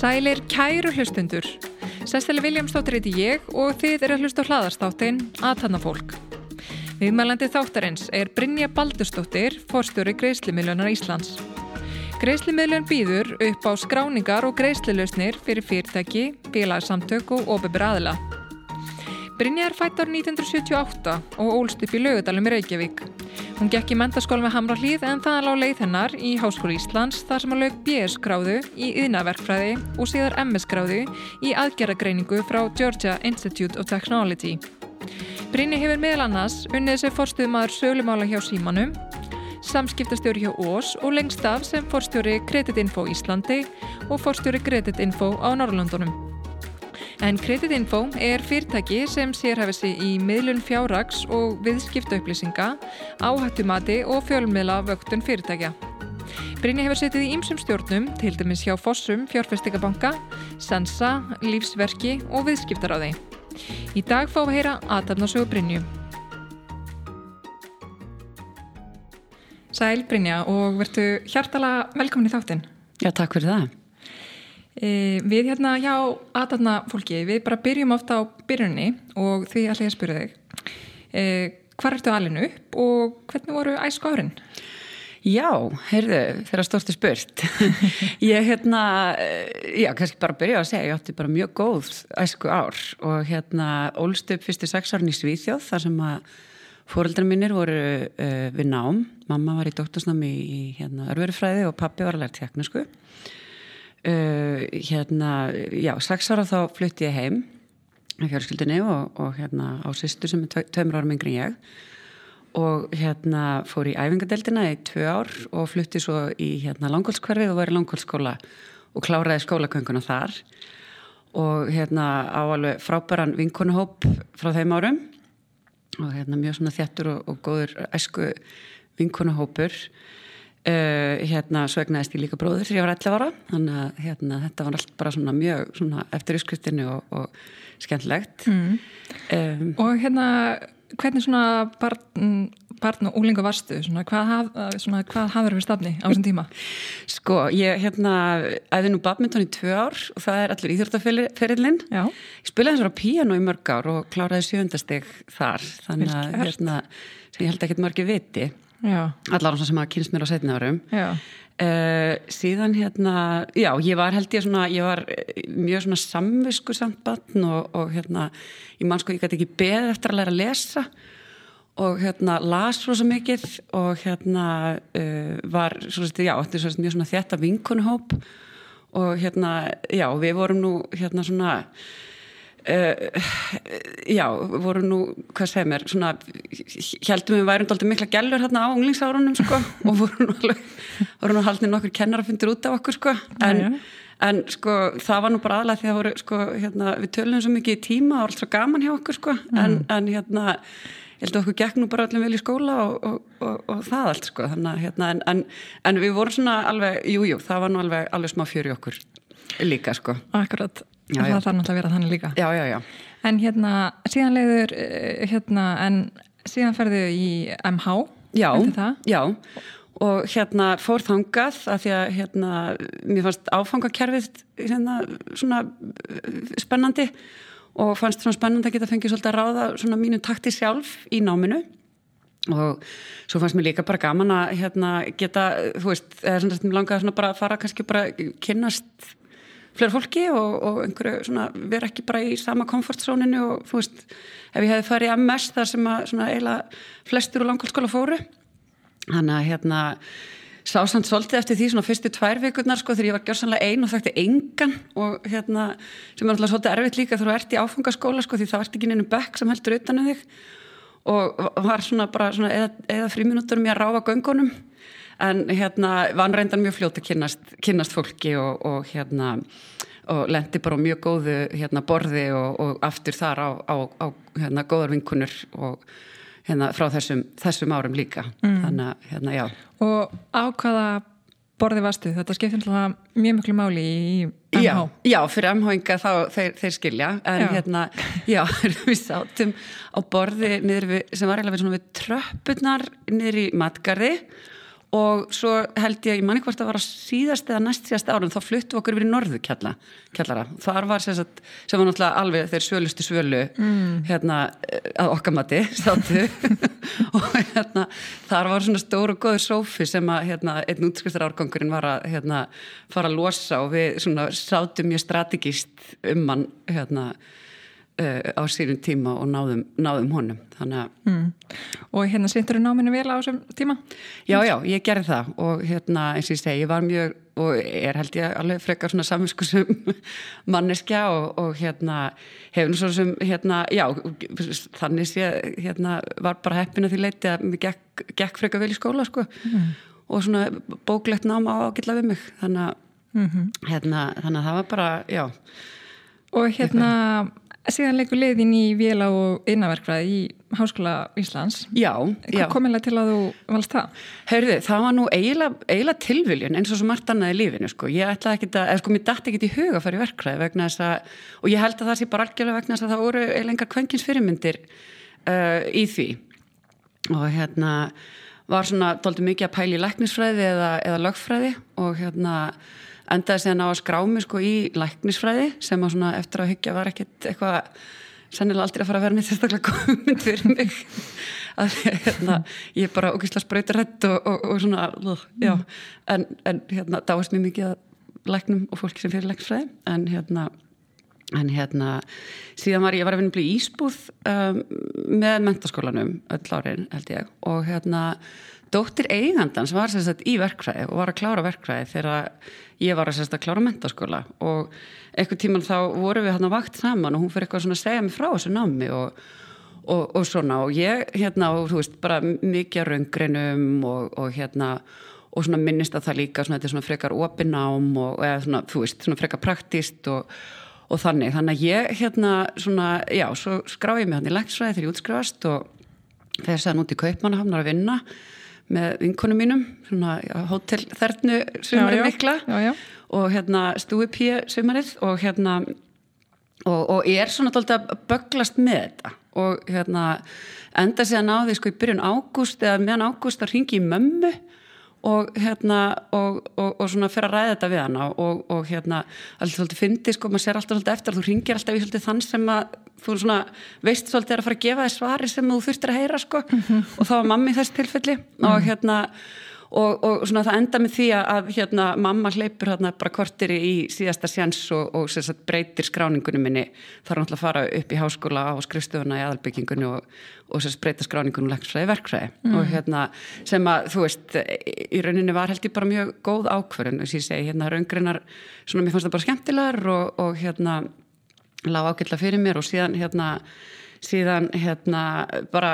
Sælir kæru hlustundur. Sesteli Viljámsdóttir heiti ég og þið er að hlusta á hlaðarstáttin Aðtanna fólk. Viðmælandi þáttarins er Brynja Baldurstóttir, forstjóri Greiðslimiljönar Íslands. Greiðslimiljön býður upp á skráningar og greiðslilausnir fyrir fyrirtæki, félagsamtök og ofibir aðila. Brynja er fætt ár 1978 og ólst upp í lögudalum í Reykjavík. Hún gekk í mentaskóla með Hamra hlýð en það lág leið hennar í Háskóli Íslands þar sem hann lög BS gráðu í yðnaverkfræði og síðar MS gráðu í aðgerragreiningu frá Georgia Institute of Technology. Brynni hefur meðal annars unnið sem forstuðmaður sögulemála hjá Símanum, samskiptastjóri hjá Ós og lengst af sem forstjóri Kreditinfo Íslandi og forstjóri Kreditinfo á Norrlundunum. En Kreditinfo er fyrirtæki sem sérhæfi sig í miðlun fjárrags og viðskiptaupplýsinga, áhættumati og fjölmiðla vöktun fyrirtækja. Brynni hefur setið í ýmsum stjórnum, til dæmis hjá Fossum, Fjárfæstingabanka, Sansa, Lífsverki og Viðskiptaráði. Í dag fáum við heyra aðtarnasögu Brynju. Sæl Brynja og verðu hjartala velkomin í þáttinn. Já, takk fyrir það. E, við hérna hjá aðatna fólki, við bara byrjum ofta á byrjunni og því allir ég spyrja þig. E, hvar ertu alinu upp og hvernig voru æsku árin? Já, heyrðu, þeirra stórti spurt. ég hérna, já, kannski bara byrja að segja, ég átti bara mjög góð æsku ár og hérna ólst upp fyrstu sex árin í Svíþjóð þar sem að fóreldrar minnir voru uh, við nám. Mamma var í doktorsnámi í hérna, örverufræði og pappi var að læra teknísku. Uh, hérna, já, ára þá flutti ég heim með fjölskyldinni og, og hérna á sýstu sem er tveimur ára mingri en ég og hérna fór í æfingadeildina í tvö ár og flutti svo í hérna langkvöldskverfið og var í langkvöldskóla og kláraði skólakönguna þar og hérna á alveg frábæran vinkunahóp frá þeim árum og hérna mjög svona þjættur og, og góður æsku vinkunahópur Uh, hérna svegnaðist ég líka bróður þegar ég var 11 ára. Þannig að hérna, þetta var allt bara svona mjög svona, eftir yskustinu og, og skemmtlegt mm. um, og hérna hvernig svona barn, barn og úlingu varstu? Svona, hvað, hvað hafður við stafni á þessum tíma? Sko, ég hérna æði nú badminton í tvö ár og það er allir íþjórtaferillin ég spilaði þessar á píano í mörg ár og kláraði sjöndasteg þar. Þannig að hérna, sem ég held ekki margir viti. Allar sem að kynst mér á setna árum uh, síðan hérna já, ég var held ég svona ég var eh, mjög svona samvisku samt batn og, og hérna ég man sko ég gæti ekki beð eftir að læra að lesa og hérna las rosa mikið og hérna uh, var svona, já, þetta er svona mjög svona þetta vinkunhóp og hérna, já, við vorum nú hérna svona Uh, já, voru nú hvað segir mér, svona heldum við værum alltaf mikla gellur hérna á unglingsárunum sko og voru nú alveg voru nú haldið nokkur kennar að fyndir út af okkur sko. En, ja. en sko það var nú bara aðlæð því að voru sko hérna við tölum svo mikið í tíma og allt svo gaman hjá okkur sko. Mm. en, en hérna ég held að okkur gekk nú bara allir vel í skóla og, og, og, og það allt sko. Þannig hérna en, en við vorum svona alveg, jújú, jú, það var nú alveg, alveg smá fjöri okkur líka sko. Akkurat Já, það þarf náttúrulega að vera þannig líka. Já, já, já. en hérna síðan leiður eh, hérna, en síðan ferðu í MH já, já. Og hérna fór þangað að því að hérna mér fannst áfangakerfið hérna svona eh, spennandi og fannst svona spennandi að geta fengið svolítið að ráða svona mínu takti sjálf í náminu. Og svo fannst mér líka bara gaman að hérna geta, þú veist, eða svona langaði svona bara að fara kannski bara kynnast fler fólki og, og einhverju svona vera ekki bara í sama komfortzóninu og þú veist, ef ég hefði farið að MS þar sem að svona eiginlega flestur úr langkvöldskóla fóru. Þannig að hérna sásamt svolítið eftir því svona fyrstu tvær vikurnar sko þegar ég var gjörsanlega einn og þekkti engan og hérna sem er alltaf svolítið erfitt líka þegar þú ert í áfangaskóla sko því það ert ekki nefnum bekk sem heldur utanum þig. Og var svona bara svona eða, eða fríminútur mér að ráfa göngunum en hérna var reyndan mjög fljótt að kynast, kynast fólki og, og hérna og lendi bara á mjög góðu hérna borði og, og aftur þar á, á, á hérna góðar vinkunur og hérna frá þessum, þessum árum líka. Mm. þannig að hérna já. Og á hvaða borði vastu, þetta skiptir mjög miklu máli í MH Já, já fyrir MH-inga þá þeir, þeir skilja. En já. hérna, já, við sátum á borði við, sem var eiginlega við, við tröppunar niður í matgarði og svo held ég, ég manni hvort að var að síðast eða næst síðast árum, þá fluttu okkur yfir í norðu kjallara, þar var sem, sagt, sem var náttúrulega alveg þeir svölustu svölu mm. hérna að okkamati státu og hérna þar var svona stóru og góður sófi sem að hérna einn útskriftar árgangurinn var að hérna fara að losa og við svona sátum mjög strategíst um hann hérna á sínum tíma og náðum, náðum honum mm. og hérna sýttur þú náminu vel á þessum tíma? Já, já, ég gerði það og hérna eins og ég segi, ég var mjög og er held ég alveg frekar svona saminskusum manneskja og, og hérna hefur nú svo sem hérna, já, þannig sé hérna var bara heppin að því leiti að mér gekk, gekk frekar vel í skóla sko mm. og svona bóklegt náma á að gilla við mig þannig að mm -hmm. hérna, þannig að það var bara, já Og hérna síðan leikur leiðin í vila og innverkfræði í Háskóla Íslands Já, já. Komiðlega til að þú valst það? Hörðu, það var nú eiginlega, eiginlega tilviljun eins og svo margt annað í lífinu sko. ég ætlaði ekki að, eða sko mér dætti ekki í huga að fara í verkfræði vegna þess að og ég held að það sé bara algjörlega vegna þess að það voru eiginlega kvenkins fyrirmyndir uh, í því og hérna var svona doldið mikið að pæli læknisfræði eða, eða lögfræði og hérna endaði síðan á að skrámi sko í læknisfræði sem að svona eftir að hyggja var ekkit eitthvað sannilega aldrei að fara að vera neitt þessaklega komund fyrir mig. Að hérna, ég er bara ógísla spröytarætt og, og, og svona já, en, en hérna dáist mér mikið að læknum og fólki sem fyrir læknisfræði. En hérna en hérna síðan var ég var að vinna í Ísbúð um, með mentaskólanum öll árin held ég. Og hérna dóttir eigandans var sérstaklega í verkfræði og var að klára verkfræði þegar ég var að sérstaklega klára mentaskóla og eitthvað tíman þá voru við hérna vakt saman og hún fyrir eitthvað svona að segja mig frá þessu námi og, og, og svona. Og ég hérna og þú veist bara mikið raungreinum og, og hérna og svona minnist að það líka svona þetta er svona frekar opinám og eða svona þú veist svona frekar praktist og þannig, þannig að ég hérna svona, já, svo skráði ég mig hann í læksfræði þegar ég útskrifast og þegar ég segði nút í Kaupmannahafnar að vinna með vinkonum mínum svona hótelþernu sumarið mikla. Já, já. og hérna stúipíu sumarið og hérna og, og ég er svona doldið að böglast með þetta. Og hérna enda sig að ná því sko í byrjun ágúst eða meðan ágúst að ringi í mömmu og hérna og, og, og svona fyrir að ræða þetta við hana og, og hérna alltaf svolítið fyndi sko, maður sér alltaf svolítið eftir að þú ringir alltaf í svolítið þann sem að þú svona veist svolítið er að fara að gefa þér svari sem þú þurftir að heyra sko mm -hmm. og þá var mammi í þessu tilfelli mm -hmm. og mhm. hérna og, og svona það enda með því að hérna, mamma hleypur hérna bara kortir í síðasta sjans og, og sagt, breytir skráningunum minni þarf náttúrulega að fara upp í háskóla á skrifstöfuna í aðalbyggingunni og, og sagt, breyta skráningunum lekksfræði verkfræði mm. og hérna sem að þú veist í rauninni var held ég bara mjög góð ákverðin og ég segi hérna raungrinnar svona mér fannst það bara skemmtilegar og hérna lág ágætla fyrir mér og síðan hérna síðan hérna bara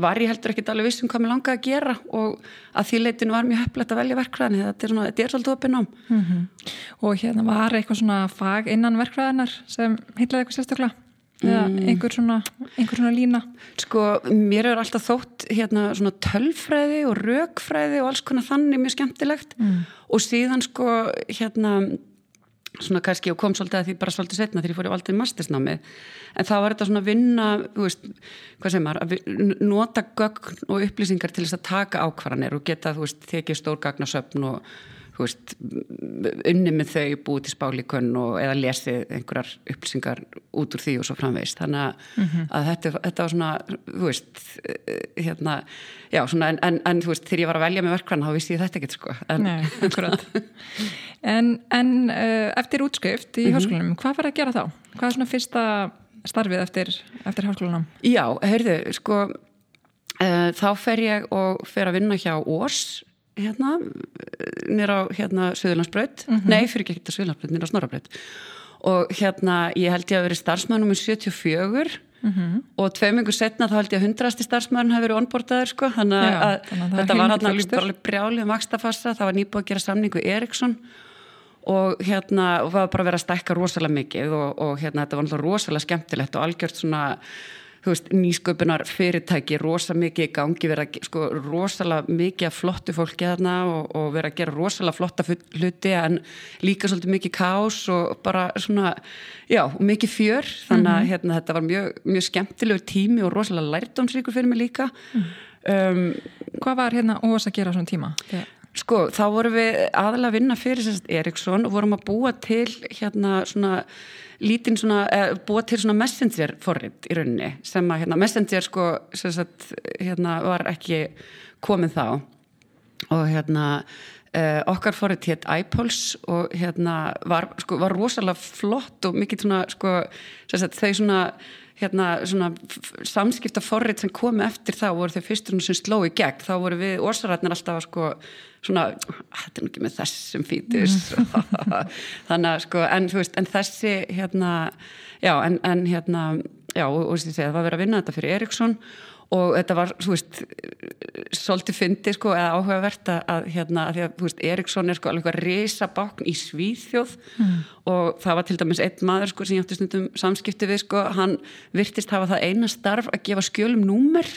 var ég heldur ekkit alveg vissum hvað mér langaði að gera og að því leitinu var mjög hefðlegt að velja verkfræðin þetta er, þetta er svolítið opinn ám mm -hmm. Og hérna var eitthvað svona fag innan verkfræðinar sem heitlaði eitthvað sérstaklega eða mm. einhver svona, einhver svona lína Sko mér er alltaf þótt hérna svona tölfræði og rökfræði og alls konar þannig mjög skemmtilegt mm. og síðan sko hérna svona kannski og kom svolítið að því bara svolítið setna þegar ég fór í aldrei mastersnámi en þá var þetta svona að vinna veist, hvað sem er, að nota gögn og upplýsingar til þess að taka ákvarðanir og geta þú veist, tekið stór gagnasöfn og veist, unni með þau búið til spálíkun og eða lesið einhverjar upplýsingar út úr því og svo framveist þannig að, mm -hmm. að þetta, þetta var svona þú veist hérna, já, svona, en, en, en þú veist, þegar ég var að velja með verkvæðan þá vissi ég þetta ekkert sko en, Nei, en, en uh, eftir útskrift í mm -hmm. háskólanum, hvað var að gera þá? Hvað er svona fyrsta starfið eftir, eftir háskólanum? Já, heyrðu, sko uh, þá fer ég og fer að vinna hjá Ós hérna, nýra á hérna Suðurlandsbröð, mm -hmm. nei, fyrir ekki ekki Suðurlandsbröð, nýra á Snorabröð og hérna, ég held ég að veri starfsmannum um 74 Mm -hmm. og tveimingu setna þá held ég að hundrasti starfsmæðurinn hafi verið onbordaður sko. Þannig að, Já, að, að þetta var alltaf brjálið um vakstafassa, það var nýbúið að gera samningu Eriksson og hérna og það var bara að vera að stækka rosalega mikið og, og hérna þetta var náttúrulega rosalega skemmtilegt og algjört svona veist, nýsköpunar fyrirtæki rosa mikið í gangi vera sko rosalega mikið af flottu fólki þarna og, og vera að gera rosalega flotta hluti en líka svolítið mikið kás og bara svona já, mikið fjör, þannig að mm -hmm. hérna, þetta var mjög, mjög skemmtilegur tími og rosalega lærdomsríkur fyrir mig líka mm. um, Hvað var hérna ós að gera svona tíma? Þegar Sko, þá vorum við aðalega að vinna fyrir Eriksson og vorum að búa til hérna svona lítinn svona, eh, búa til svona messenger forrið í rauninni sem að hérna, messenger sko sagt, hérna, var ekki komið þá. Og hérna eh, okkar forrið hétt iPulse og hérna var, sko, var rosalega flott og mikið svona sko sagt, þau svona hérna svona samskipta forrið sem komi eftir þá voru þau fyrstur sem sló í gegn, þá voru við orsarætnar alltaf að sko svona, þetta er nú ekki með þessum fítus þannig að sko, en þú veist, en þessi hérna, já, en, en hérna já, og þú veist, það var verið að vinna þetta fyrir Eriksson og þetta var, þú veist svolítið fyndi, sko, eða áhugavert að hérna, að því að, þú veist, Eriksson er sko alveg að reysa bákn í Svíþjóð mm. og það var til dæmis einn maður sko sem ég átti stundum samskipti við, sko hann virtist hafa það eina starf að gefa skjölum númer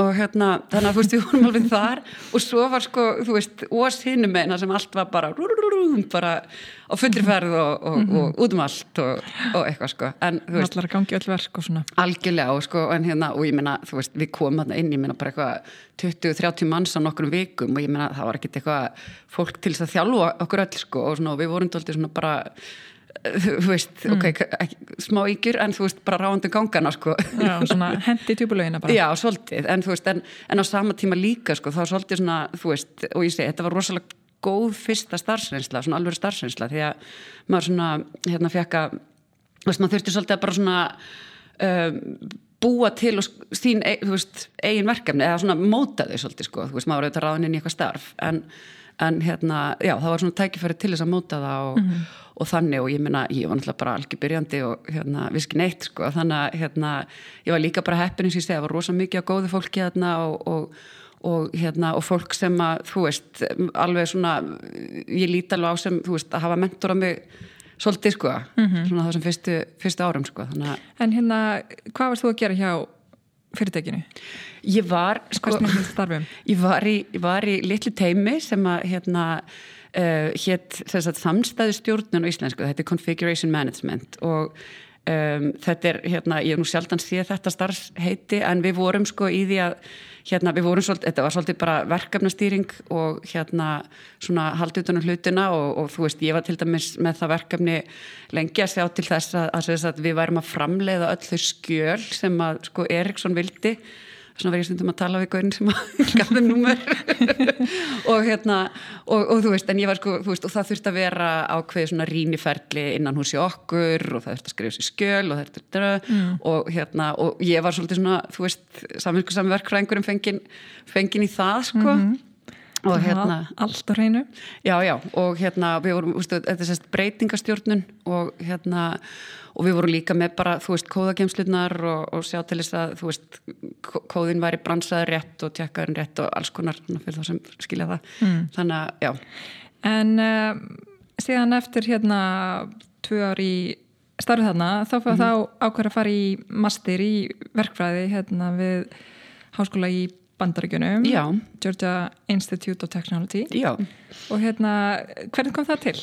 og hérna, þannig að þú veist, við vorum alveg þar og svo var sko, þú veist ós hinnum meina sem allt var bara bara á fullri ferð og, og, mm -hmm. og út um allt og, og eitthvað sko, en þú veist Allar gangi öll verk og svona Algjörlega og sko, en hérna, og ég meina, þú veist við komum hérna inn, ég meina bara eitthvað 20-30 manns á nokkrum vikum og ég meina það var ekkit eitthvað fólk til þess að þjálfa okkur öll sko og svona, við vorum alltaf svona bara þú veist, mm. ok, smá ykkur en þú veist, bara ráðandi gangana sko. Já, svona hendi tjúbulögina bara Já, svolítið, en þú veist, en, en á sama tíma líka sko, þá svolítið svona, þú veist og ég segi, þetta var rosalega góð fyrsta starfsreynsla, svona alveg starfsreynsla því að maður svona, hérna fekk að þú veist, maður þurfti svolítið að bara svona um, búa til og sín, e, þú veist, eigin verkefni eða svona móta þau svolítið, sko, þú veist, maður auðvitað ráðin inn í eitthvað starf, en en hérna, já, að og, þannig og ég minna, ég var náttúrulega bara algjör byrjandi og hérna, viski neitt sko, þannig að hérna, ég var líka bara heppin eins og ég segi, það var rosa mikið á góði fólki hérna og, og, og hérna, og fólk sem að, þú veist, alveg svona ég líti alveg á sem, þú veist, að hafa mentor á mig svolítið sko, mm -hmm. svona það sem fyrstu, fyrstu árum sko, að En hérna, hvað varst þú að gera hjá fyrirtækinu? Ég var, sko, ég var í, var í litlu teimi sem að hérna uh, hétt samstæðu stjórnun á íslensku, þetta er Configuration Management og um, þetta er, hérna, ég hef nú sjaldan séð þetta starfsheiti en við vorum sko í því að hérna við vorum svolítið, þetta var svolítið bara verkefnastýring og hérna svona haldið utan á hlutina og, og þú veist ég var til dæmis með það verkefni lengi að sjá til þess að, að, að við værum að framleiða öll þau skjöl sem að sko Eriksson vildi svona verið stundum að tala við gaurin sem gaf þeim númer og hérna og, og þú veist, en ég var sko veist, og það þurfti að vera ákveð svona ríniferli innan húsi okkur og það þurfti að skrifa sér skjöl og það þurfti að mm. og hérna, og ég var svolítið svona þú veist, saminsku samverkfræðingurum fengin, fengin í það sko mm -hmm. og hérna allt á hreinu já, já, og hérna við vorum, þú veist, þetta er sérst breytingastjórnun og hérna og við vorum líka með bara, þú veist, kóðakemslunar og, og sjá til þess að, þú veist kóðin væri bransaður rétt og tjekkaður rétt og alls konar fyrir það sem skilja það mm. þannig að, já En uh, síðan eftir hérna tvö ár í starfið þarna, þá fyrir mm. þá ákveður að fara í master í verkfræði hérna við háskóla í bandaríkunum Georgia Institute of Technology Já. og hérna, hvernig kom það til?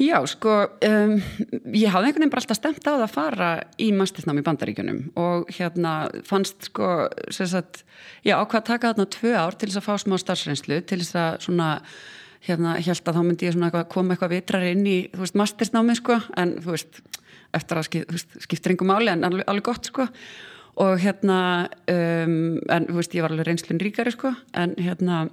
Já, sko um, ég hafði einhvern veginn bara alltaf stemt á það að fara í mastersnám í bandaríkunum og hérna fannst sko sagt, já, ákvað að taka þarna tvö ár til þess að fá smá starfsreynslu til þess að svona hérna, held að þá myndi ég svona koma eitthvað vitrar inn í, þú veist, mastersnámi sko, en þú veist, eftir að skip, skiptir einhver máli en alveg, alveg gott sko og hérna um, en þú veist ég var alveg reynslun ríkari sko. En hérna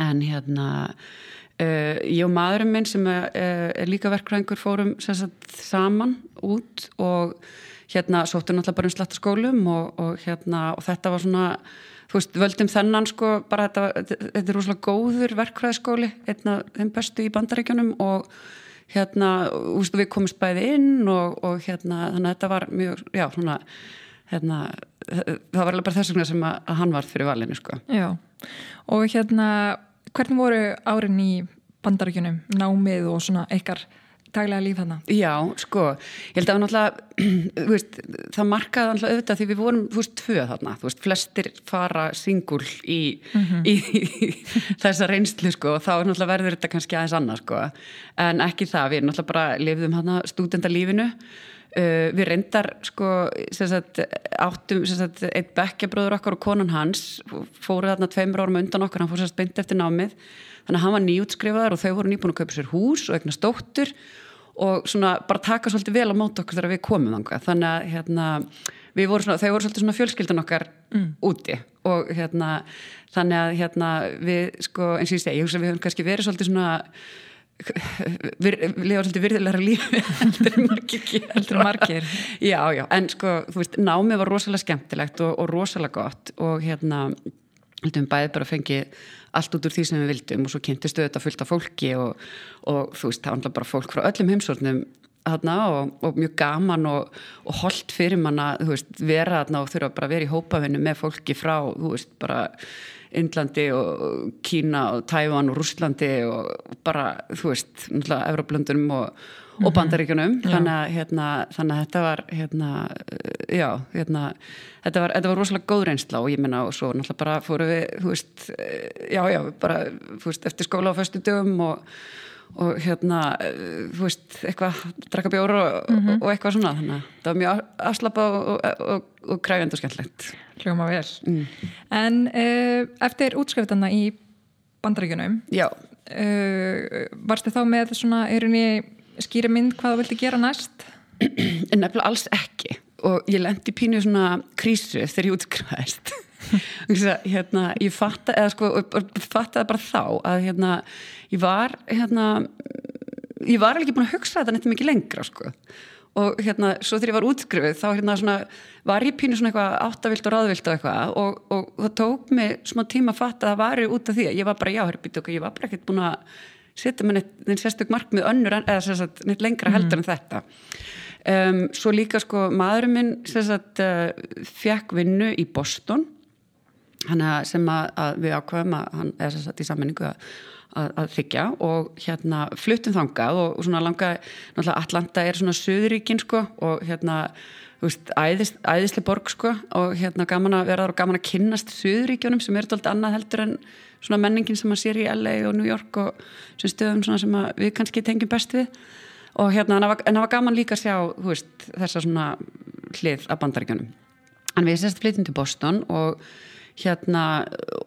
en hérna uh, ég og maðurinn minn sem er, er líka verkræðingur fórum sagt, saman út og hérna sóttum náttúrulega bara um slattaskólum og, og hérna og þetta var svona þú veist völdum þennan sko bara þetta, þetta er rosalega góður verkræðskóli einn af þeim bestu í bandaríkjunum og hérna ústu, við komumst bæði inn og, og hérna þannig að þetta var mjög já svona hérna, það var alveg bara þess vegna sem að, að hann var fyrir valinu sko. Já, og hérna hvernig voru árin í bandaríkunum námið og svona eitthvað daglega líf hana? Já, sko, ég held að náttúrulega, veist, það markaði náttúrulega auðvitað því við vorum, þú veist, tvö þarna, þú veist, flestir fara singul í, mm -hmm. í, í þessa reynslu, sko, og þá náttúrulega verður þetta kannski aðeins annað, sko, en ekki það, við náttúrulega bara lifðum hana stúdendalífinu, uh, við reyndar, sko, sagt, áttum, sagt, eitt bekkjabróður okkar og konan hans fóruð þarna tveimur árum undan okkar, hann fór sérst beint eftir námið, þannig að hann var nýjútskrifaðar og þau voru nýbúin að kaupa sér hús og eignast dóttur og svona bara taka svolítið vel á mót okkur þegar við komum þanga þannig að hérna, voru svona, þau voru svolítið svona fjölskyldan okkar mm. úti og hérna þannig að hérna við sko eins og ég segi, ég hugsa við höfum kannski verið svolítið svona við lifum svolítið virðilega lífi heldur margir heldur margir. Já já. En sko þú veist námið var rosalega skemmtilegt og, og rosalega gott og hérna heldum bæðið bara að fengi allt út úr því sem við vildum og svo kynntistu þetta fullt af fólki og, og þú veist, það var bara fólk frá öllum heimsórnum þarna og, og mjög gaman og, og holdt fyrir manna, veist, vera þarna og þurfa bara að vera í hópavinnu með fólki frá, veist, bara Indlandi og Kína og Tævan og Rúslandi og bara, þú veist, náttúrulega Európlöndunum og og mhm. bandaríkunum þannig að, hérna, þannig að þetta var hérna, já, hérna þetta var, þetta var rosalega góð reynsla og ég minna og svo náttúrulega bara fóru við þú veist, já, já, bara veist, eftir skóla á föstu dögum og, og hérna, þú veist eitthvað, drakka bjóru og, mm -hmm. og eitthvað svona, þannig að það var mjög afslapa og, og krægjand og skemmtlegt Hljóma vel mm. En uh, eftir útskriftana í bandaríkunum Já uh, Varstu þá með svona, er henni skýra mynd hvað þú vilti gera næst? En nefnilega alls ekki og ég lendi pínu svona krísu þegar ég útskræðist hérna, ég fatta eða sko, fattaði bara þá að hérna, ég var hérna, ég var ekki búin að hugsa þetta nefnilega mikið lengra sko. Og hérna, svo þegar ég var útskrifuð þá hérna svona, var ég pínu svona eitthvað áttavilt og ráðvilt og eitthvað og, og það tók mig smá tíma að fatta að það var út af því að ég var bara, já, herrbyrju, ég var bara ekkert búin að setja með neitt sérstök markmið önnur eða neitt lengra heldur mm. en þetta. Um, svo líka sko maðurinn minn sagt, uh, fekk vinnu í Boston að, sem að, að við ákveðum að hann er sagt, í sammenningu að, að þykja og hérna fluttum þangað og, og svona langa Atlanta er svona söðuríkin sko og hérna Veist, æðis, æðisli borg sko og hérna gaman að vera og gaman að kynnast Suðuríkjónum sem er alltaf annað heldur en svona menningin sem maður sér í LA og New York og sem stöðum sem við kannski tengjum best við. Og hérna en það var gaman líka að sjá veist, þessa svona hlið af bandaríkjunum. En við sérst flytjum til Boston og hérna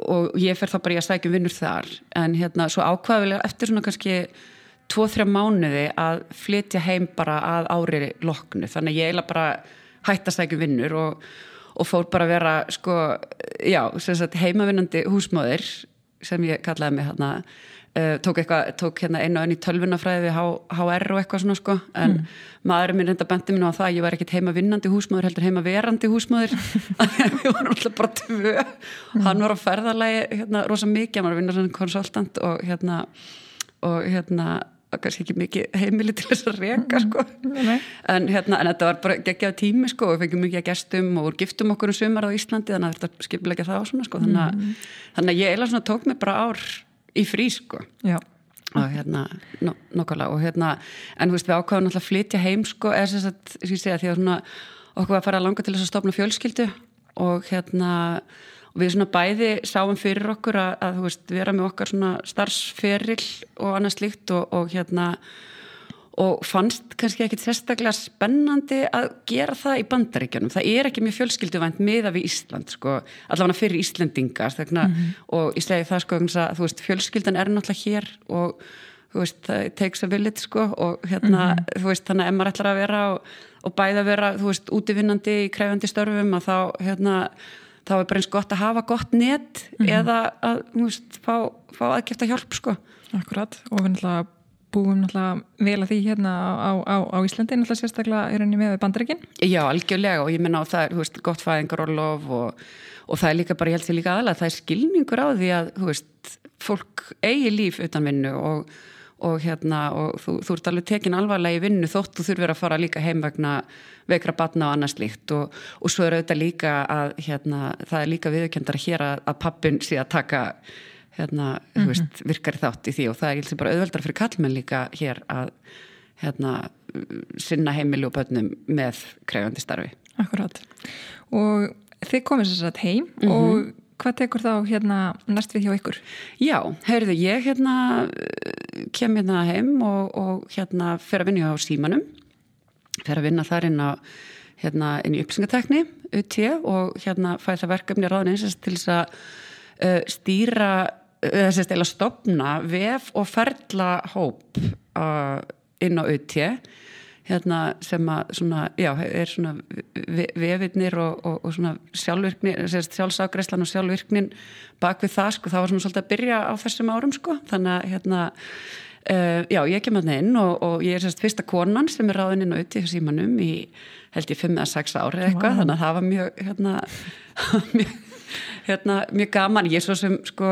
og ég fer þá bara í að sækjum vinnur þar. En hérna svo ákvaðilega eftir svona kannski tvo-þrjá mánuði að flytja heim bara að áriði loknu. Þannig ég eiginlega bara hætti að sækjum vinnur og, og fór bara að vera sko, já, heimavinnandi húsmáðir sem ég kallaði mig hérna uh, tók, eitthvað, tók hérna einu og enn í tölvunafræði við HR og eitthvað svona sko en mm. maðurinn minn reynda bendi mér á það að ég var ekkit heima vinnandi húsmaður heldur heima verandi húsmaður við vorum alltaf bara tvö mm. hann var á ferðarlegi hérna rosa mikið, hann var að vinna svona konsultant og hérna og hérna kannski ekki mikið heimili til þess að reyka sko. mm, en, hérna, en þetta var bara geggjað tími sko, við fengið mikið að gestum og voru giftum okkur um sumar á Íslandi þannig að þetta skipilegja það á svona sko. þannig, að, mm. þannig að í frí sko Já. og hérna no, nokkala og hérna en þú veist við ákváðum alltaf að flytja heim sko eða þess að ég segja því að svona, okkur var að fara að langa til þess að stopna fjölskyldu og hérna og við svona bæði sáum fyrir okkur að, að veist, vera með okkar svona starfsferill og annað slíkt og, og hérna og fannst kannski ekkit sérstaklega spennandi að gera það í bandaríkjunum það er ekki mjög fjölskylduvænt miða við Ísland sko, allavega fyrir Íslandingar þegna, mm -hmm. og ég segi það sko að veist, fjölskyldan er náttúrulega hér og veist, það takes a village sko og hérna, mm -hmm. veist, þannig að ef maður ætlar að vera og, og bæða að vera, útivinnandi í kræfandi störfum að þá, hérna þá er bara eins gott að hafa gott net mm -hmm. eða að fá, fá aðgæfta hjálp sko. Akkurat og við náttúrulega búum náttúrulega vel að því hérna á, á, á Íslandi náttúrulega sérstaklega er henni með bandaríkin. Já, algjörlega og ég minna á það er veist, gott fæðingarólof og, og það er líka bara, ég held því líka aðalega, það er skilningur á því að veist, fólk eigi líf utan vinnu og og, hérna, og þú, þú ert alveg tekin alvarlega í vinnu þótt þú þurfir að fara líka heim vegna veikra batna og annars líkt og, og svo er auðvitað líka að hérna, það er líka viðkjöndar hér að, að pappin sé að taka hérna, mm -hmm. veist, virkar þátt í því og það er bara auðveldar fyrir kallmenn líka hér að hérna sinna heimili og börnum með krefjandi starfi. Akkurát. Og þið komið sér satt heim mm -hmm. og hvað tekur þá hérna næst við hjá ykkur? Já, heyrðu, ég hérna kem hérna heim og, og hérna fer að vinja á símanum fer að vinna þar inn á hérna inn í uppsingatekni UT og hérna fæði það verkefni ráðin til þess að uh, stýra þess að stopna vef og ferla hóp uh, inn á UT hérna, sem að svona, já, er svona vefirnir og, og, og svona sjálfvirkni, sjálfsagreislan og sjálfvirknin bak við það, sko, það var svona svolítið að byrja á þessum árum, sko, þannig að hérna, uh, já, ég kem að það inn og, og ég er sérst fyrsta konan sem er ráðin inn á auðvitað símanum í held ég 5-6 ári eitthvað, wow. þannig að það var mjög hérna, mjög hérna, mjög gaman, ég er svo sem sko,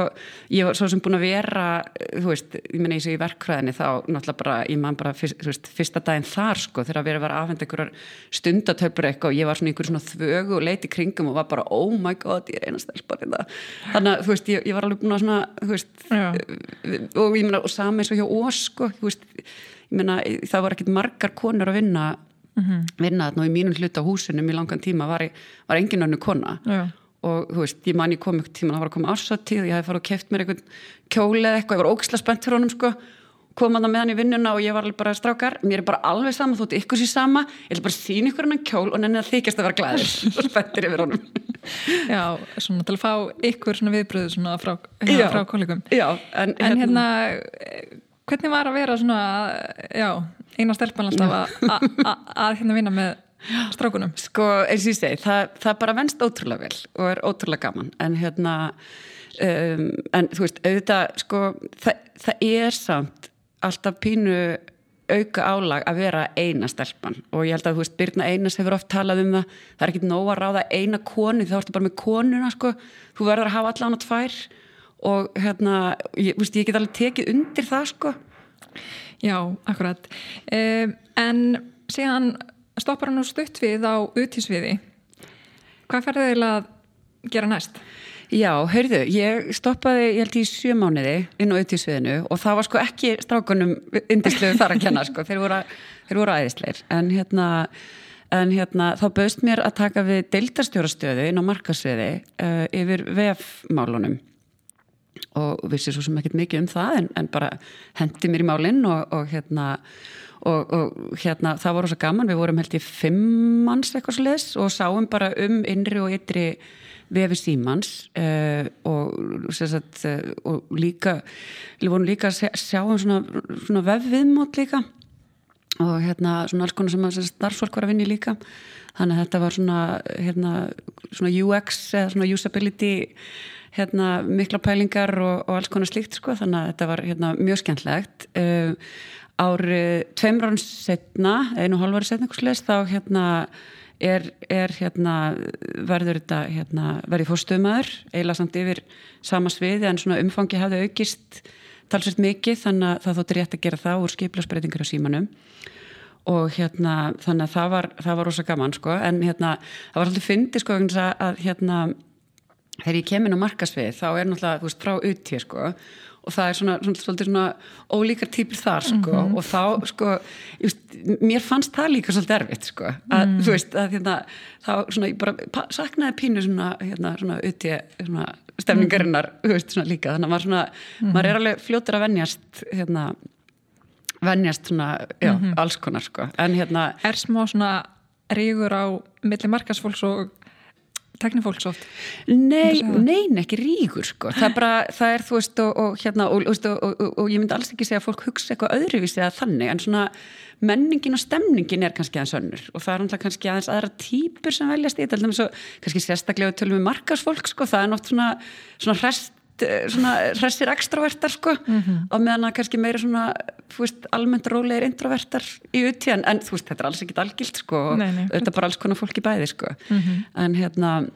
ég var svo sem búin að vera þú veist, ég menna eins og í verkfræðinni þá náttúrulega bara, ég man bara fyrst, veist, fyrsta daginn þar sko, þegar að vera að vera aðfenda einhverjar stundatöfur eitthvað og ég var svona einhver svona þvögu og leiti kringum og var bara, oh my god, ég er einast elsbar þannig að, þú veist, ég, ég var alveg búin að svona, þú veist Já. og ég menna, og sami eins og hjá Ós sko, þú veist, ég menna, það var ekkit margar konur að vinna mm -hmm. vinna þarna og í mínum hlut á húsinum í langan tíma var, var engin önnu kona Já og þú veist, ég man ég kom ykkur tíma það var að koma ársatíð og ég hef farið og keft mér eitthvað kjóli eða eitthvað, ég var ógislega spennt fyrir honum sko, kom að það með hann í vinnuna og ég var alveg bara strákar, mér er bara alveg sama þótt ykkur sér sama, ég vil bara sína ykkur hann kjól og nenni að þykjast að vera glæðir og spenntir yfir honum. Já, svona til að fá ykkur svona viðbröðu svona frá, hérna, frá kollegum. Já, en, en hérna, hvernig var að vera svona, já, eina stelpann alltaf að hérna vinna með strákunum? Sko, eins og ég segi, það, það bara venst ótrúlega vel og er ótrúlega gaman. En hérna um, en þú veist, auðvitað sko, það, það er samt alltaf pínu auka álag að vera eina stelpann og ég held að þú veist, Birna Einas hefur oft talað um það, það er ekki nóg að ráða eina konu, þá ertu bara með konuna sko, þú verður að hafa allan á tvær og hérna, ég, veist, ég get alveg tekið undir það sko. Já, akkurat. Um, en síðan stoppar hann úr stutt við á utísviði hvað ferði þið að gera næst? Já, heyrðu, ég stoppaði ég held í sjö mánuði inn á utísviðinu og það var sko ekki strákunum indisluðu þar að kenna sko, þeir voru, þeir voru æðisleir en hérna, en hérna þá bauðst mér að taka við deildarstjórastöðu inn á markasviði uh, yfir vefmálunum og vissi svo sem ekkert mikið um það en, en bara hendi mér í málinn og, og hérna og, og hérna það var ósað gaman, við vorum held í fimm manns eitthvað sliðs og sáum bara um innri og ytri vefi símans uh, og, sagt, uh, og líka við vorum líka að sjá, sjá um svona, svona vefviðmót líka og hérna svona alls konar sem að starfsfólk var að vinni líka. Þannig að þetta var svona, hérna, svona UX eða svona usability hérna, mikla pælingar og, og alls konar slíkt sko þannig að þetta var hérna, mjög skemmtlegt uh, árið tveimur árun setna, einu og halvari setna þá hérna er, er hérna verður þetta hérna, verið fórstöðumæður eiginlega samt yfir sama sviði en svona umfangi hafði aukist talsveit mikið þannig að það þóttir rétt að gera það úr skiplasbreytingar á símanum. Og hérna þannig að það var, það var rosa gaman sko en hérna það var alltaf fyndi sko að hérna þegar ég kemur inn á markasvið þá er náttúrulega þú veist frá uti sko og það er svona, svona, svona, svona ólíkar týpir þar sko mm -hmm. og þá sko just, mér fannst það líka svolítið erfitt sko að mm. þú veist að hérna þá svona ég bara saknaði pínu svona hérna svona uti svona stefningarinnar mm. þú veist svona líka þannig að maður svona -hmm. maður er alveg fljótur að vennjast hérna vennjast svona já -hmm. alls konar sko en hérna Er smá svona rígur á milli markasfólks og teknifólks oft? Nei, nein, ekki ríkur sko. það bara, það er þú veist og, og hérna, og, og, og ég myndi alls ekki segja að fólk hugsa eitthvað öðruvísi eða þannig en svona menningin og stemningin er kannski aðeins önnur og það er náttúrulega kannski aðeins aðra týpur sem veljast í þetta, kannski sérstaklega tölum við markasfólk, sko, það er náttúrulega svona, svona hrest Eh, svona hressir extrovertar sko. Mm -hmm. og meðan að kannski meira svona veist, almennt rólegir introvertar í uttíðan en þú veist þetta er alls ekkit algilt sko. Og þetta er bara alls konar fólk í bæði sko. Mm -hmm. en hérna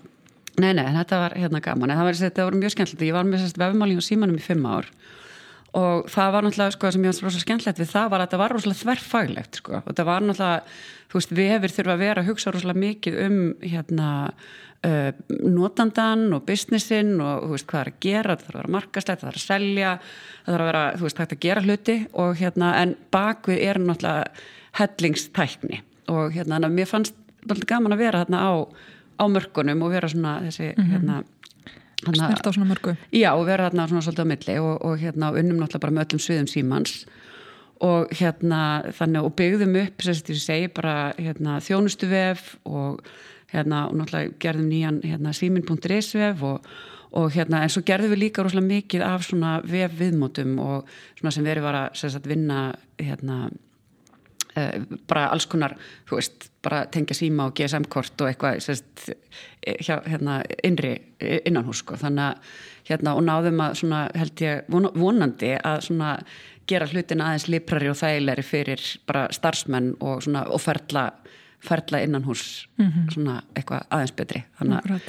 nei nei þetta var hérna gaman. En það var, þetta var mjög skemmtilegt. Ég var með sérst vefmáling og símanum í fimm ár og það var náttúrulega sko sem ég var rosalega skemmtilegt við það var að það var rosalega þverrfaglegt sko og það var náttúrulega, þú veist, vefir þurfa að vera að hugsa rosalega mikið um hérna uh, notandan og businessin og þú veist hvað er að gera, það þarf að vera markastlegt, það þarf að selja það þarf að vera, þú veist, hægt að gera hluti og hérna, en bakvið er náttúrulega hellingstækni og hérna, en mér fannst náttúrulega gaman að vera hérna á, á mörkunum og vera svona þessi, mm -hmm. hérna Snert á svona mörgu. Já, og vera hérna svona svolítið á milli og, og hérna unnum náttúrulega bara með öllum sviðum símans. Og hérna þannig og byggðum upp, að ég segi bara hérna þjónustu vef og hérna og náttúrulega gerðum nýjan hérna símin.is vef og, og hérna en svo gerðum við líka rosalega mikið af svona vef viðmótum og svona sem verið var að sagt, vinna hérna bara alls konar, þú veist, bara tengja síma og GSM-kort og eitthvað sérst, eh, hjá, hérna, innri innanhús, sko, þannig að hérna, og náðum að svona, held ég vonandi að svona gera hlutin aðeins liprari og þægilegri fyrir bara starfsmenn og svona og ferla, ferla innanhús mm -hmm. svona eitthvað aðeins betri. Þannig að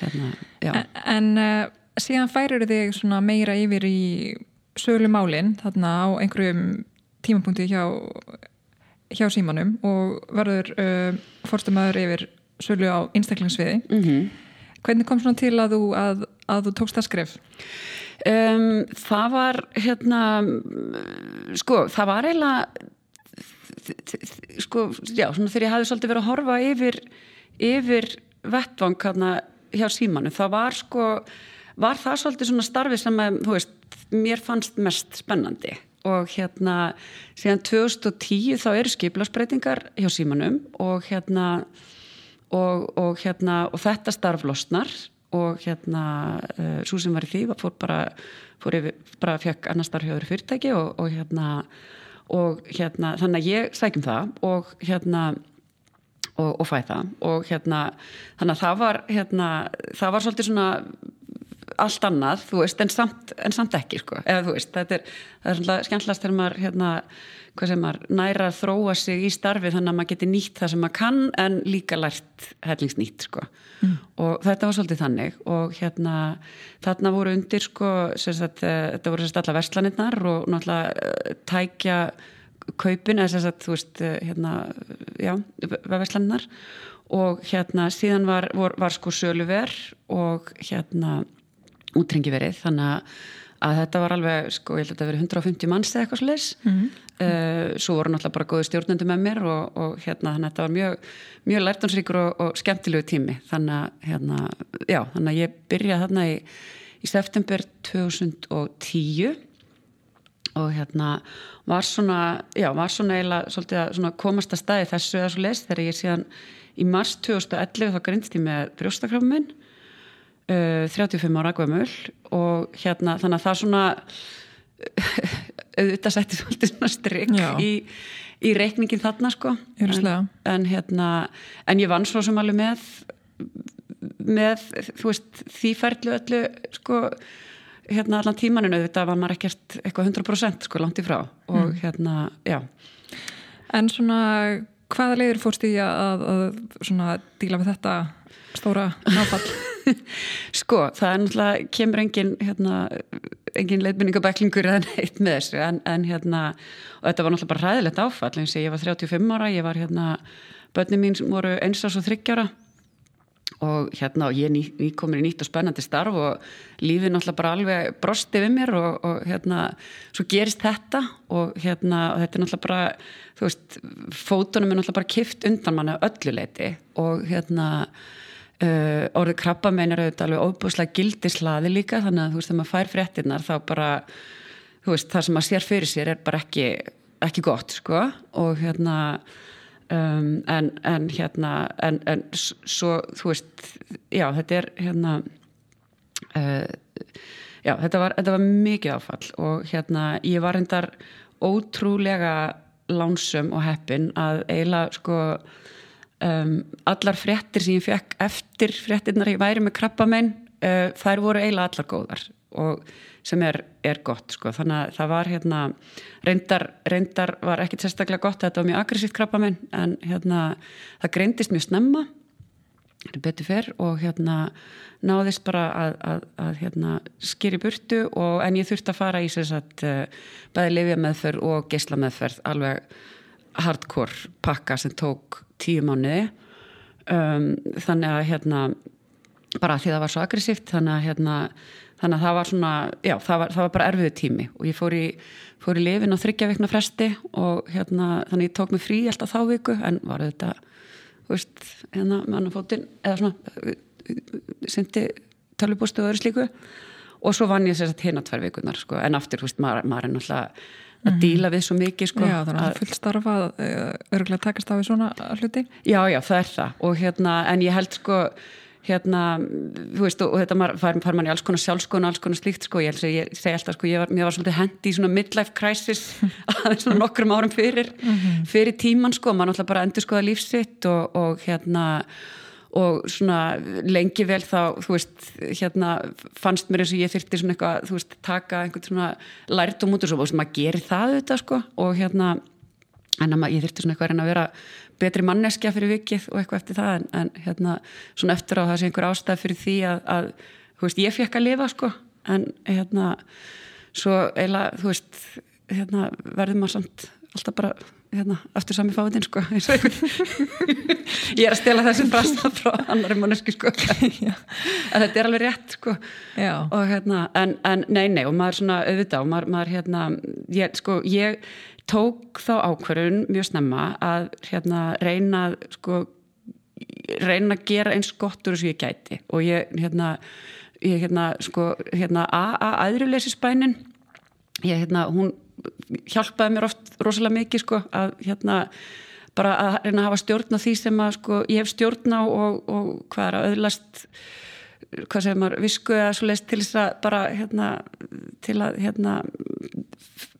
hérna, En, en uh, síðan færir þig svona meira yfir í sögulumálin þarna á einhverjum tímapunkti hjá hjá símanum og verður uh, fórstumæður yfir sölu á einstaklingsviði mm -hmm. hvernig kom svona til að þú, að, að þú tókst það skref? Um, það var hérna sko, það var eiginlega sko, já, svona þegar ég hafði svolítið verið að horfa yfir yfir vettvang hérna hjá símanu, það var sko var það svolítið svona starfi sem að, þú veist, mér fannst mest spennandi og hérna síðan 2010 þá eru skipilagsbreytingar hjá símanum og hérna og, og hérna og þetta starf losnar og hérna uh, svo sem var í því fór bara, fór yfir, bara fjökk annar starf hjá öðru fyrirtæki og, og hérna og hérna þannig að ég sækjum það og hérna og, og fæ það. Og hérna þannig að það var hérna það var svolítið svona allt annað, þú veist, en samt, en samt ekki sko, eða þú veist, þetta er er skemmtlast þegar maður hérna, hvað sem maður næra að þróa sig í starfi þannig að maður geti nýtt það sem maður kann en líka lært hellingsnýtt sko. Mm. og þetta var svolítið þannig. Og hérna, þarna voru undir sko, sagt, eh, þetta voru sérst alla verslanirnar og náttúrulega eh, tækja kaupin, eða sérst þú veist, eh, hérna já, verslanirnar. Og hérna síðan var, var, var sko söluver og hérna útrengi verið þannig að þetta var alveg sko ég held að þetta verið 150 manns eða eitthvað sliðis mm -hmm. uh, svo voru náttúrulega bara góði stjórnendur með mér og, og hérna þannig að þetta var mjög, mjög lærtansríkur og, og skemmtilegu tími. Þannig að hérna, já, þannig að ég byrjaði þarna í, í september 2010 og hérna var svona já, var svona eiginlega svolítið að svona komast að staði þessu eða svo leist þegar ég síðan í mars 2011 þá grindst ég með brjóstakrafum minn uh, 35 ára gömul og hérna þannig að það svona auðvitað setti svolítið svona strikk í, í reikningin þarna sko. En, en hérna en ég vann svo sem alveg með með þú veist því færðlu öllu sko hérna allan tímaninu auðvitað var maður ekkert eitthvað 100% sko langt í frá. Og mm. hérna já. En svona hvaða leiður fórst í að, að svona díla við þetta stóra náfall? sko, það er náttúrulega, kemur engin hérna, engin leitbynningabæklingur eða neitt með þessu, en, en hérna og þetta var náttúrulega bara ræðilegt áfall eins og ég var 35 ára, ég var hérna börnum mín voru eins og þryggjára og hérna og ég ný, ný komin í nýtt og spennandi starf og lífið náttúrulega bara alveg brosti við mér og, og hérna svo gerist þetta og hérna og þetta er náttúrulega bara þú veist, fótunum er náttúrulega bara kift undan manna ölluleiti og hérna Uh, orðið krabba meinar auðvitað alveg óbúslega gildislaði líka þannig að þú veist þegar maður fær fréttinnar þá bara þú veist það sem maður sér fyrir sér er bara ekki, ekki gott sko. Og hérna um, en, en hérna en, en svo þú veist já þetta er hérna uh, já þetta var, þetta var mikið áfall. Og hérna ég var hendar ótrúlega lánsum og heppin að eiginlega sko um, allar fréttir sem ég fekk eftir fréttirnar ég væri með krabbamenn uh, þær voru eiginlega allar góðar sem er, er gott sko. þannig að það var hérna reyndar, reyndar var ekkit sérstaklega gott þetta var mjög aggressíft krabbamenn en hérna það greindist mjög snemma betur fyrr og hérna náðist bara að, að, að hérna, skýri burtu og en ég þurfti að fara í að uh, bæði lifja meðferð og geysla meðferð alveg hardcore pakka sem tók tíu mánuði. Um, þannig að hérna bara því það var svo aggressíft þannig að hérna þannig að það var svona, já það var, það var bara erfiðu tími. Og ég fór í, fór í lifin á þryggja vikna fresti og hérna þannig ég tók mig frí alltaf þá viku en var þetta, þú veist hérna með annan fótinn eða svona syndi tölvubústu og öðru slíku. Og svo vann ég sér að hérna tvær vikunar sko. En aftur, þú veist, maður, maður er náttúrulega að mhm. díla við svo mikið sko. Já, þannig að fullstarfa örgulega takast á við svona hluti Já, já, það er það og hérna, en ég held sko hérna, þú veist, og þetta far, far mann í alls konar sjálfskona, alls konar slíkt sko, ég, ég segi alltaf sko, ég var, var svolítið hendi í svona midlife crisis aðeins svona nokkrum árum fyrir mhm. fyrir tíman sko, mann alltaf bara endur skoða lífsitt og, og hérna og svona lengi vel þá þú veist, hérna fannst mér eins og ég þurfti svona eitthvað þú veist, taka einhvern svona lært og mútur og maður gerir það auðvitað sko. Og hérna, en að ég þurfti svona eitthvað að vera betri manneskja fyrir vikið og eitthvað eftir það en, en hérna, svona eftir á það sé einhver ástæð fyrir því að, að þú veist, ég fekk að lifa sko, en hérna svo eiginlega, þú veist hérna, verður maður samt alltaf bara hérna, aftur sami fáinn sko. ég er að stela þessi frasta frá annari mannesku sko. en þetta er alveg rétt sko. og hérna en, en nei nei og maður svona auðvitað og maður, maður hérna ég, sko, ég tók þá ákverðun mjög snemma að hérna reyna sko reyna að gera eins gott úr þess að ég gæti og ég hérna ég hérna sko hérna að aðrilesi spænin ég hérna hún hjálpaði mér oft rosalega mikið sko að hérna bara að reyna að hafa stjórn á því sem að sko ég hef stjórn á og, og hvað er að öðlast hvað segir maður, visku eða svo leiðist til þess að bara hérna til að hérna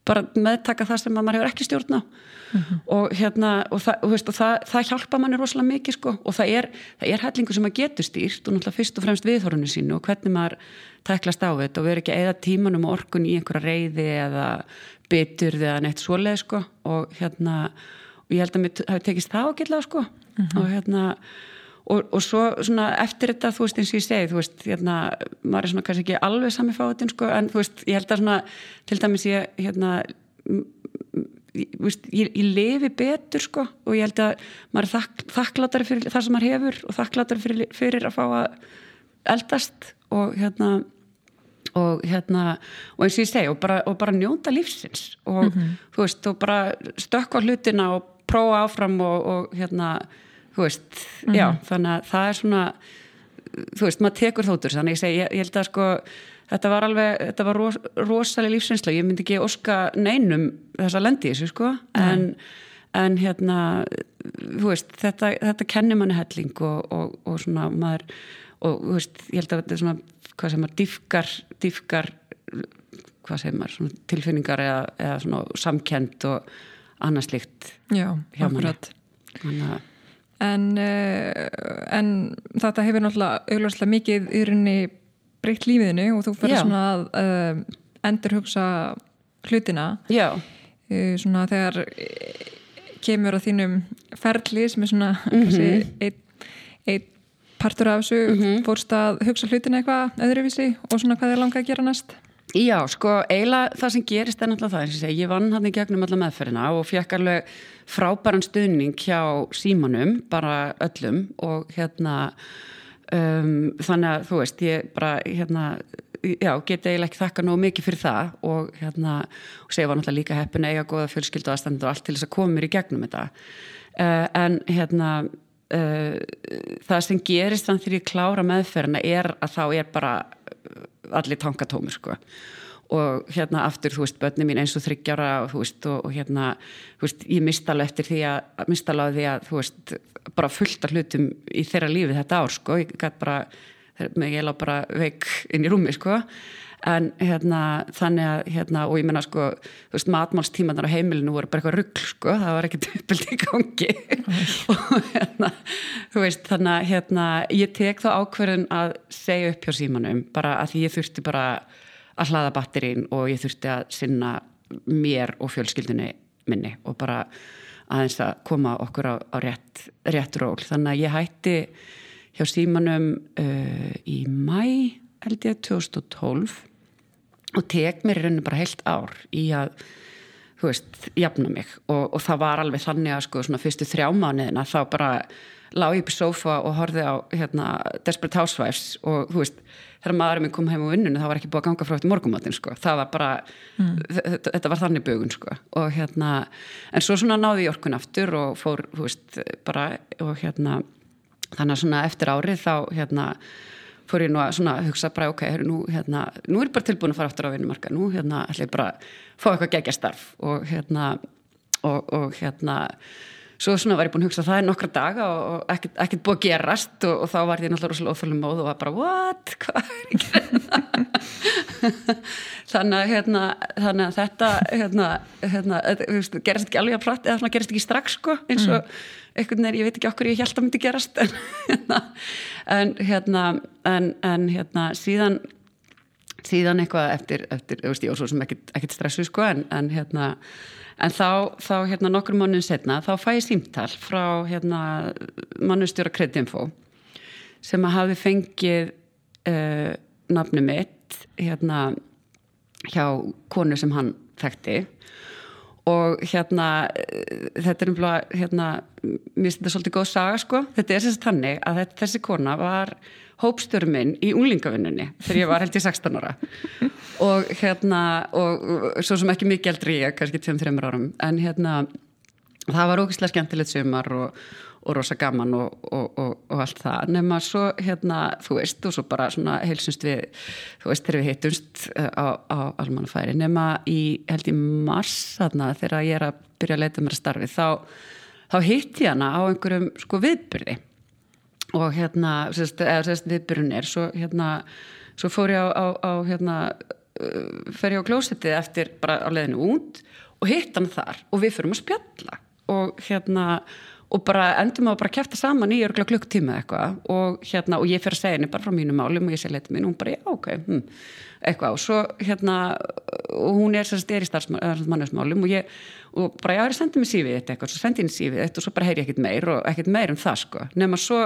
bara meðtaka það sem maður hefur ekki stjórn á mm -hmm. og hérna og, það, og, veist, og það, það hjálpa manni rosalega mikið sko og það er, það er hellingu sem maður getur stýrt og náttúrulega fyrst og fremst viðhorunni sínu og hvernig maður teklast á þetta og verður ekki eða tímanum og orkun í einhverja reyði eða bitur eða neitt svoleið sko og hérna og ég held að mér hafi tekist það ágætlega sko mm -hmm. og hérna og, og svo svona eftir þetta þú veist eins og ég segi þú veist hérna maður er svona kannski ekki alveg sami fátin sko en þú veist ég held að svona til dæmis ég hérna Veist, ég, ég lefi betur sko og ég held að maður er þakk, þakklátari fyrir það sem maður hefur og þakklátari fyrir, fyrir að fá að eldast og hérna og hérna, og eins og ég segi og bara, og bara njóta lífsins og mm -hmm. þú veist, og bara stökka hlutina og prófa áfram og, og hérna, þú veist mm -hmm. já, þannig að það er svona þú veist, maður tekur þóttur þannig ég segi, ég, ég held að sko þetta var alveg, þetta var ros, rosalega lífsinsla ég myndi ekki óska neinum þess að lendi þessu sko en, mm. en hérna þú veist, þetta, þetta kennir manni helling og, og, og svona maður og veist, ég held að þetta er svona hvað sem er diffkar, diffkar hvað sem er svona tilfinningar eða, eða svona samkend og annað slikt Já, akkurat. En, uh, en þetta hefur náttúrulega augljóslega mikið í rauninni breytt lífiðinu og þú fyrir svona að uh, endur hugsa hlutina. Já. Uh, svona þegar kemur á þínum ferli sem er svona mm -hmm. einn ein partur af þessu mm -hmm. fórst að hugsa hlutin eitthvað öðruvísi og svona hvað er langað að gera næst? Já, sko, eiginlega það sem gerist er náttúrulega það, eins og segja, ég vann hann í gegnum alla meðferðina og fekk alveg frábæran stuðning hjá símanum, bara öllum og hérna um, þannig að þú veist, ég bara hérna, já, geti eiginlega ekki þakka nógu mikið fyrir það og hérna, og segja var náttúrulega líka heppin eiga góða fjölskyldu aðstænd og allt til þess að koma mér í gegnum þetta uh, en hérna uh, það sem gerist þannig þegar ég klára meðferðina er að þá er bara uh, allir tankatómur sko. Og hérna aftur, þú veist, börni mín eins og þryggjara og þú veist, og, og hérna þú veist, ég mista alveg eftir því að mista alveg því að, þú veist, bara fullt af hlutum í þeirra lífi þetta ár sko, ég gæti bara, ég lág bara veik inn í rúmi sko en hérna þannig að hérna og ég menna sko, þú veist matmálstímanar á heimilinu voru bara eitthvað ruggl sko það var ekkert uppbild í gangi. Og hérna þú veist þannig að hérna ég tek þá ákverðin að segja upp hjá símanum bara að ég þurfti bara að hlaða batterín og ég þurfti að sinna mér og fjölskyldunni minni og bara aðeins að koma okkur á, á rétt, rétt ról. Þannig að ég hætti hjá símanum uh, í mæ held ég 2012 og tek mér í rauninu bara heilt ár í að þú veist, jafna mig. Og, og það var alveg þannig að sko svona fyrstu þrjá mánuðina þá bara lág ég upp í sofa og horfið á hérna Desperate Housewives. Og þú veist, þegar maðurinn kom heim á vinnunum það var ekki búið að ganga frá eftir morgumáttinn sko. Það var bara, mm. þetta var þannig bögun sko. Og hérna en svo svona náði ég orkun aftur og fór þú veist, bara og hérna þannig að svona eftir árið þá hérna fór ég nú að svona hugsa bara ok, nú, hérna, nú er ég bara tilbúin að fara aftur á vinnumarka nú hérna ætla ég bara að fá eitthvað gegja starf og hérna og, og hérna svo svona var ég búin að hugsa það í nokkra daga og ekkert, ekkert búið að gerast og, og þá var ég náttúrulega rosalega óþálum móð og var bara what, hvað er ekki þetta þannig að hérna, þannig að þetta hérna, hérna, gerist ekki alveg að prata eða gerist ekki strax sko eins og mm einhvern veginn, ég veit ekki okkur ég held að myndi gerast en hérna en hérna, en, en, hérna síðan síðan eitthvað eftir, eftir ég veist ég og svo sem ekkert stressu sko en, en hérna en þá, þá hérna nokkur mánuðin setna þá fæ ég símtal frá hérna mannustjóra Kreditinfo sem að hafi fengið uh, nafnu mitt hérna hjá konu sem hann þekkti og hérna þetta er umflóða hérna, mér finnst þetta svolítið góð saga sko. Þetta er sérst tannig að þetta, þessi kona var hópstjórum minn í unglingavinnunni þegar ég var held í 16 ára. Og hérna og svo sem ekki mikið eldri ég, kannski 2-3 árum. En hérna það var ógeðslega skemmtilegt sumar og og rosa gaman og, og, og, og allt það. Nema svo hérna þú veist og svo bara svona heilsumst við þú veist þegar við hittumst eh, á, á almannafæri. Nema í held í mars þarna þegar ég er að byrja að leita mér að starfi þá, þá hitt ég hana á einhverjum sko viðbyrði og hérna sérst, eða sérst viðbyrðin er svo hérna svo fór ég á, á, á hérna uh, fer ég á klósettið eftir bara á leðinu út og hitt hann þar og við fyrum að spjalla. Og hérna og bara endur maður bara að kæfta saman í örgla klukktíma eitthvað. Og hérna og ég fyrir að segja henni bara frá mínu málum og ég segi letið mín. Og hún bara já ok hm, eitthvað. Og svo hérna og hún er sérst er í starfsmannarsmálum og ég og bara já er sendið mér sífið þetta eitthvað. Svo sendið henni sífið þetta og svo bara heyri ég ekkit meir og ekkit meir um það sko. Nema svo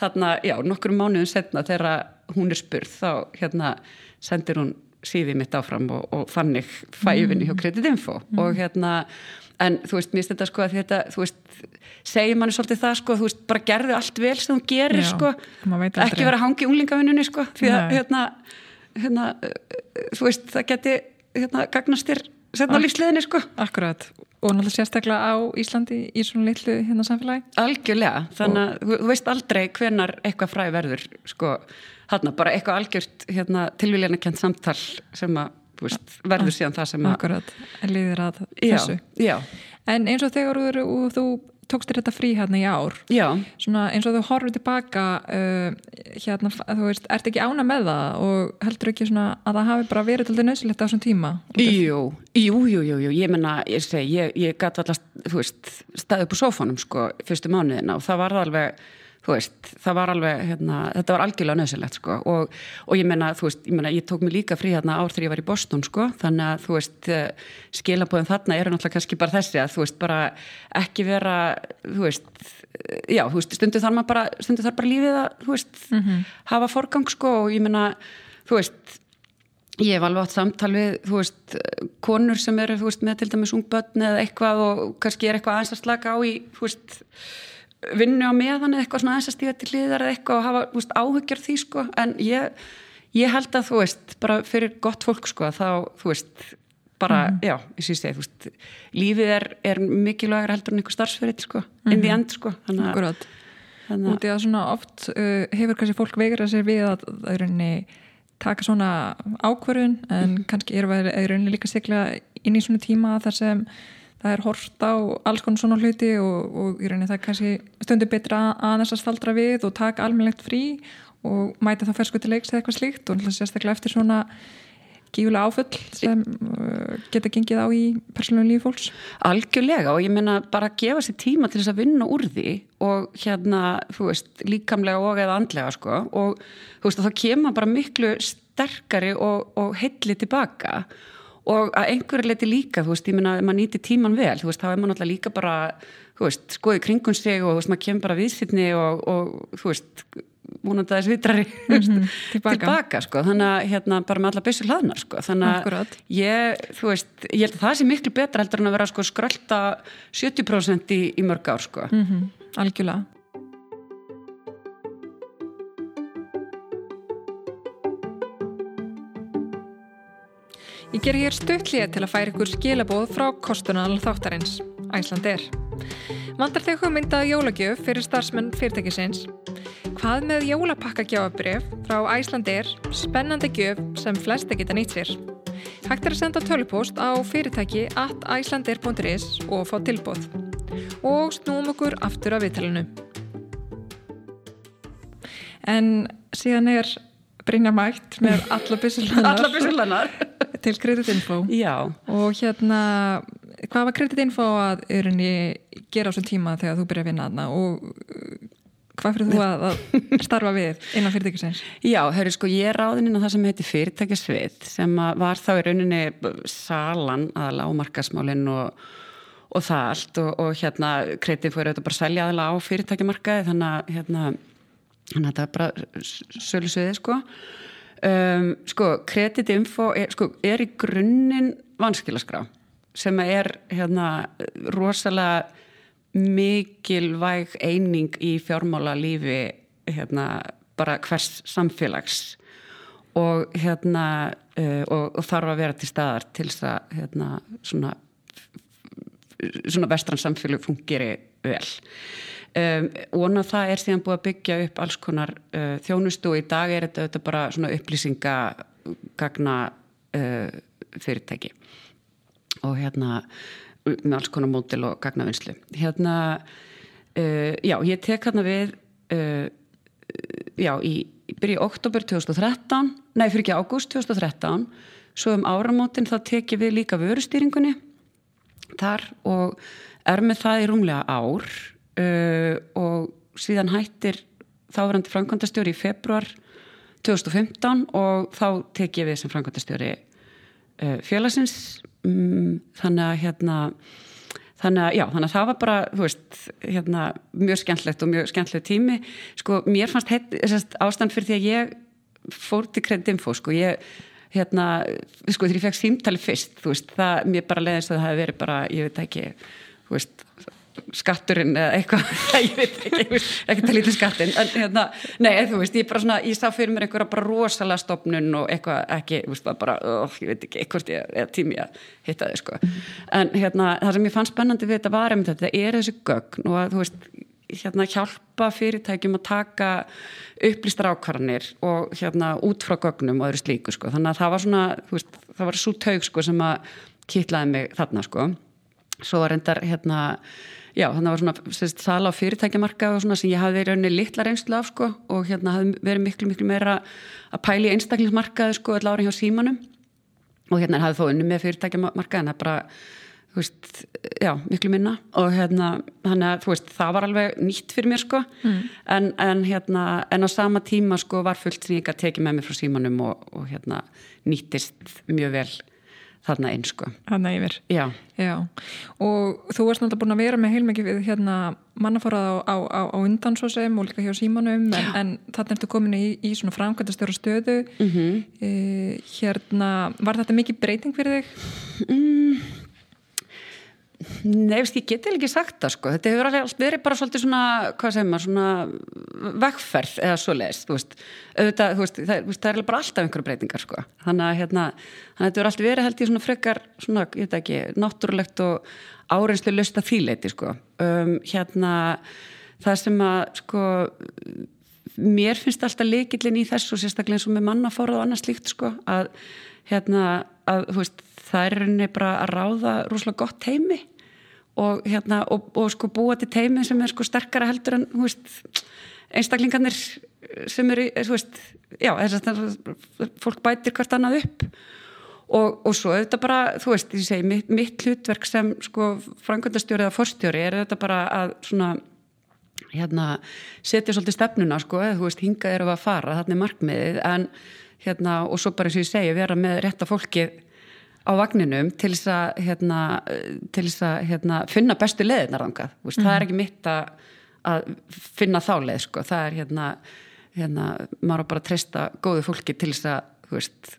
þarna já nokkur mánuðin setna þegar hún er spurð þá hérna sendir hún sífið mitt áfram og, og þannig fæfinni hjá kreditinfo mm. og hérna en þú veist, mér finnst þetta sko að þetta, þú veist, segir manni svolítið það sko, þú veist, bara gerðu allt vel sem þú gerir Já, sko, ekki vera að hangi unglingavinnunni sko, því að hérna, hérna, þú veist, það geti hérna, gagnast þér setna lífsliðinni sko. Akkurat, og náttúrulega sérstaklega á Íslandi í svona litlu hérna samfélagi. Algjörlega, þannig að þú veist aldrei hvenar eitthvað fræ verður sko, hérna, bara eitthvað algjört hérna, tilvíljana kent samtal sem að veist, verður síðan það sem að Akkurat, líðir að þessu já, já. En eins og þegar þú, þú tókst þér þetta frí hérna í ár Svona, eins og þú horfið tilbaka uh, hérna, þú veist, ert ekki ána með það og heldur ekki svona að það hafi bara verið þetta nöðsilegt á þessum tíma Jú, jú, jú, jú, jú. ég menna ég, ég, ég gæti alltaf, þú veist staðið upp á sófónum sko, fyrstu mánuðina og það var alveg þú veist, það var alveg, hérna, þetta var algjörlega nöðsilegt sko og, og ég menna, þú veist, ég menna, ég tók mig líka frí hérna ár þegar ég var í Boston sko, þannig að þú veist, eh, skilabóðum þarna eru náttúrulega kannski bara þessi að þú veist, bara ekki vera, þú veist, já, þú veist, stundu þar maður bara, stundu þar bara lífið að, þú veist, mm -hmm. hafa forgang sko og ég menna, þú veist, ég hef alveg átt samtal við, þú veist, konur sem eru, þú veist, með til dæmis ungbötni eða eitthvað og kannski er eitthvað að í, vinnu á meðan eða eitthvað svona aðeins að stíða til liðar eða eitthvað og hafa veist, áhugjar því sko en ég, ég held að þú veist bara fyrir gott fólk sko þá þú veist bara, mm. já, ég syns þú veist, lífið er, er mikilvægur heldur en einhver starfsfyrir sko, mm. inn í mhm. end sko þannig að og því að svona oft uh, hefur kannski fólk veigrað sér við að það er rauninni taka svona ákverðun en mm. kannski er það rauninni líka sigla inn í svona tíma þar sem það er hort á alls konar svona hluti og, og í rauninni það er kannski stundu betra að þess að staldra við og taka almennlegt frí og mæta þá fersku til leiks eða eitthvað slíkt og sérstaklega eftir svona gífulega áfull sem uh, geta gengið á í persónum lífi fólks. Algjörlega og ég menna bara að gefa sér tíma til þess að vinna úr því og hérna, þú veist, líkamlega og eða andlega sko og þú veist, þá kemur bara miklu sterkari og, og heilli tilbaka og að einhverju leiti líka, þú veist, ég minna að maður nýti tíman vel, þú veist, þá er maður náttúrulega líka bara þú veist, skoði kringun sig og þú veist, maður kemur bara viðsynni og, og þú veist, múnandi aðeins vitrari mm -hmm, tilbaka, tilbaka sko. þannig að hérna bara með alla byssu hlaðnar sko. þannig að ég, þú veist ég held að það sé miklu betra heldur en að vera sko skrölda 70% í, í mörg ár sko. mm -hmm, Algjörlega Ég ger hér stökklið til að færa ykkur skilabóð frá kostunal þáttarins, Æslandir. Vandar þau hugmyndað jólagjöf fyrir starfsmenn fyrirtækisins? Hvað með jólapakkagjáabrif frá Æslandir, spennandi gjöf sem flesti geta nýtt sér? Hægt er að senda tölupost á fyrirtæki at æslandir.is og fá tilbóð. Og snúum okkur aftur af viðtælinu. En síðan er Brynja Mætt með alla byssulannar til kreditinfo og hérna hvað var kreditinfo að gera á þessum tíma þegar þú byrjaði að vinna aðna og uh, hvað fyrir þú að, að starfa við innan fyrirtækisins? Já, hörru sko, ég er ráðin inn á það sem heiti fyrirtækisvið sem var þá í rauninni salan aðala á markasmálinn og, og það allt. Og, og hérna kreditinfo er auðvitað bara selja aðala á fyrirtækimarkaði þannig að hérna, þetta er bara sölusviði sko Um, sko, kreditinfo er, sko, er í grunninn vanskilaskrá sem er hérna rosalega mikilvæg eining í fjármála lífi hérna bara hvers samfélags. Og hérna uh, og, og þarf að vera til staðar til þess að hérna svona svona vestran samfélag fungeri vel Um, og það er síðan búið að byggja upp alls konar uh, þjónustu og í dag er þetta, þetta bara svona upplýsingagagna uh, fyrirtæki. Og hérna með alls konar mótil og gagnavinnslu. Hérna uh, já, ég tek hérna við já, í, byrju oktober 2013 nei, fyrir ekki ágúst 2013 svo um áramótin þá tek ég við líka vörustýringunni þar og er með það í rúmlega ár uh, og síðan hættir þáverandi framkvæmdastjóri í februar 2015 og þá tek ég við sem framkvæmdastjóri uh, félagsins. Um, þannig að hérna þannig að já, þannig að það var bara veist, hérna, mjög skemmtlegt og mjög skemmtleg tími, sko, mér fannst heit, ástand fyrir því að ég fór til Kreditinfo, sko, ég hérna, sko, þegar ég fekk símtali fyrst, þú veist, það, mér bara leiðist að það hefði verið bara, ég veit ekki þú veist, skatturinn eða eitthvað, ég veit ekki ekki til lítið skattin en hérna, nei, þú veist, ég bara svona, ég sá fyrir mér einhverja bara rosalega stopnun og eitthvað ekki, þú veist, bara, oh, ég veit ekki eitthvað eða tími að hitta þið, sko. En hérna, það sem ég fann spennandi við þetta var einmitt þetta, það er þessi gögn og að, þú veist, hérna, hjálpa fyrirtækjum að taka upplýstar ákvarðanir og hérna, út frá gögnum og öðru slíku, sko, þannig að það var svona, veist, það var svo taug, sko, já þannig að það var svona sérst, sala á fyrirtækjamarka og svona sem ég hafði verið rauninni litla reynslu af sko og hérna hafði verið miklu miklu meira að pæli einstaklingsmarkaði sko öll ári hjá símanum. Og hérna hafði þó unni með fyrirtækjamarka en það bara þú veist, já, miklu minna. Og hérna, þannig að þú veist, það var alveg nýtt fyrir mér sko. Mm. en, en hérna, en á sama tíma sko var fullt sem ég ekki að teki með mér frá símanum og, og hérna nýttist mjög vel þarna einn sko. Þarna yfir. Já. Já. Og þú varst náttúrulega búin að vera með heilmikið við hérna mannafórað á, á, á, á undan svo sem og líka hjá símanum en, en þarna ertu komin í, í svona framkvæmtastöru stöðu. Mm -hmm. e, hérna, var þetta mikið breyting fyrir þig? Mm. Nei, ég geti ekki sagt það sko, þetta hefur alltaf verið bara svolítið svona, hvað segir maður, svona vegferð eða svo leiðist, þú veist, auðvitað, þú veist, það, það er bara alltaf einhverju breytingar sko, þannig að hérna, þannig að þetta hefur alltaf verið held ég svona frekar, svona, ég veit ekki, náttúrulegt og áreinslu lösta þýleiti sko, um, hérna, það sem að sko, mér finnst alltaf leikillin í þessu, sérstaklega eins og með mannafórað og annað slíkt sko, að hérna, að, þú veist, það er rauninni bara að ráða rúslega gott heimi og, hérna, og, og sko búa til teimi sem er sko sterkara heldur en veist, einstaklingarnir sem eru, veist, já, fólk bætir hvert annað upp. Og, og svo þetta bara, þú veist, ég segi, mitt, mitt hlutverk sem sko frangöndastjóri eða forstjóri er þetta bara að svona hérna setja svolítið stefnuna sko, eða þú veist, hingað eru að fara, þarna er markmiðið en hérna, og svo bara eins og ég segi, vera með rétta fólkið á vagninum til þess að, hérna, til þess að hérna, finna bestu leðinar þangað, mm. það er mhm. ekki mitt að, að finna þá leið sko. það er hérna hérna, maður bara treysta góðu fólki til þess að, veist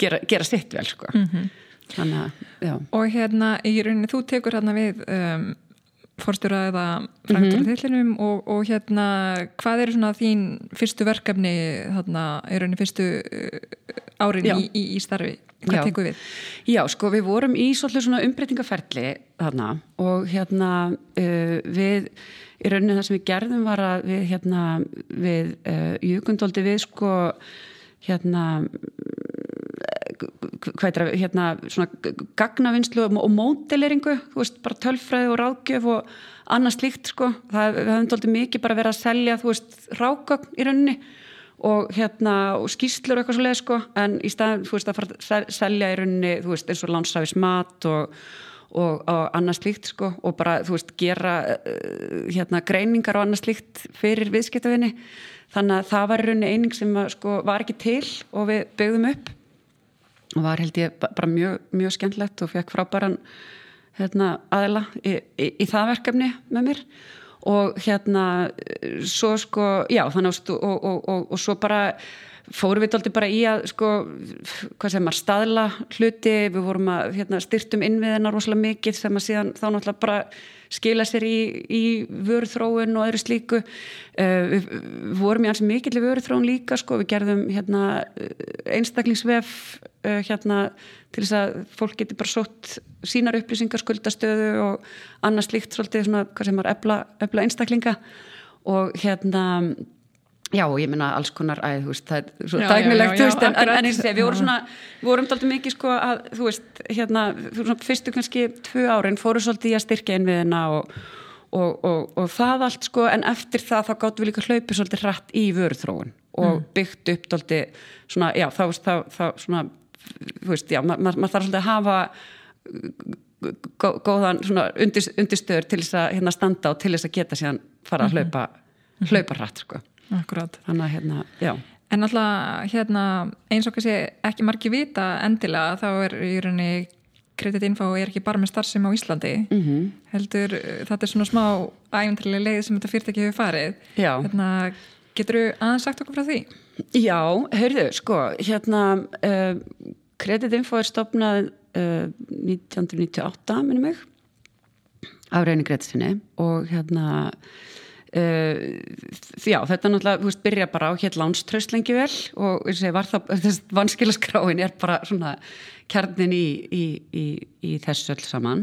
gera, gera sitt vel, sko mm -hmm. þannig að, Og hérna, í rauninni, þú tekur hérna við um, fórstjóra eða fræktur mm -hmm. þillinum og, og hérna, hvað eru svona þín fyrstu verkefni þarna, í rauninni fyrstu uh, árin í, í, í starfi Hvað tekum við? Já, sko við vorum í svolítið svona umbreytingaferli þarna og hérna uh, við, í rauninni það sem við gerðum var að við hérna við uh, júkundóldi við sko hérna hvað er það, hérna svona gagnavinnslu og mótileringu þú veist, bara tölfræði og ráðgjöf og annað slíkt sko, það, við höfum doldið mikið bara verið að selja, þú veist, ráðgögn í rauninni og hérna og skýslur og eitthvað svo leið sko. En í staðin þú veist að fara að selja í rauninni þú veist eins og landsafis mat og, og, og annað slíkt sko. Og bara þú veist gera uh, hérna greiningar og annað slíkt fyrir viðskiptafinni þannig að það var í rauninni eining sem að, sko var ekki til og við byggðum upp. Og var held ég bara mjög, mjög skemmtlegt og fekk frábæran hérna aðila í, í, í það verkefni með mér og hérna svo sko, já þannig að og, og, og, og svo bara fórum við alltaf bara í að sko, hvað segir maður, staðla hluti. Við vorum að hérna, styrtum innviðina rosalega mikið sem að síðan þá náttúrulega bara skila sér í, í vörðróun og öðru slíku. Uh, við, vorum í alls mikill vörðróun líka sko, við gerðum hérna, einstaklingsvef uh, hérna, til þess að fólk geti bara sótt sínar upplýsingar, skuldastöðu og annars líkt svolítið svona, hvað sem er ebla, ebla einstaklinga. Og hérna Já, ég minna alls konar æð, þú veist, það er svo tæknilegt, þú veist, en, en, en ég sé, við vorum svona, við vorum alltaf mikið sko að, þú veist, hérna, fyrstu kannski tvö árin fóru svolítið í að styrkja einviðina og, og, og, og það allt sko, en eftir það þá gáttu við líka hlaupið svolítið hratt í vörðróun og mm. byggt upp svolítið svona, já, þá, þá, þá svona, þú veist, já, maður ma ma þarf svolítið að hafa góðan svona undirstöður til þess að hérna standa og til þess að geta síðan fara að mhm. hlaupa, hlaupa hratt, sko. Akkurát. Þannig að hérna, já. En alltaf hérna, eins og kannski ekki margi vita endilega þá er í rauninni kreditinfo er ekki bara með starfsum á Íslandi mm -hmm. heldur þetta er svona smá æventrilega leið sem þetta fyrirtæki hefur farið hérna, getur þú aðeins sagt okkur frá því? Já, heyrðu, sko hérna uh, kreditinfo er stopnað uh, 1998 minnum mig á reyni kreditinni og hérna Uh, já, þetta náttúrulega, þú veist, byrja bara á hér lánströst lengi vel og segi, það, þess vanskilaskráin er bara svona kjarnin í, í, í, í þessu öll saman.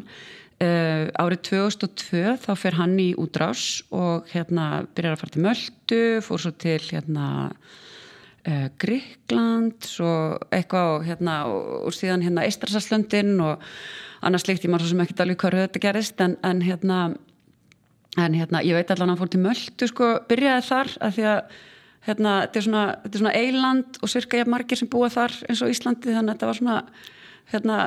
Uh, árið 2002 þá fer hann í útrás og hérna byrjar að fara til Möldu fór svo til hérna uh, Gríkland og eitthvað og hérna og, og síðan hérna Eistrasalslöndin og annars líkt ég maður svo sem ekki alveg hvað þetta gerist en, en hérna en hérna, ég veit allavega að hann fór til Möldu sko, byrjaði þar að því að hérna, þetta er svona, svona eiland og cirka ég margir sem búa þar eins og Íslandi þannig að þetta var svona hérna,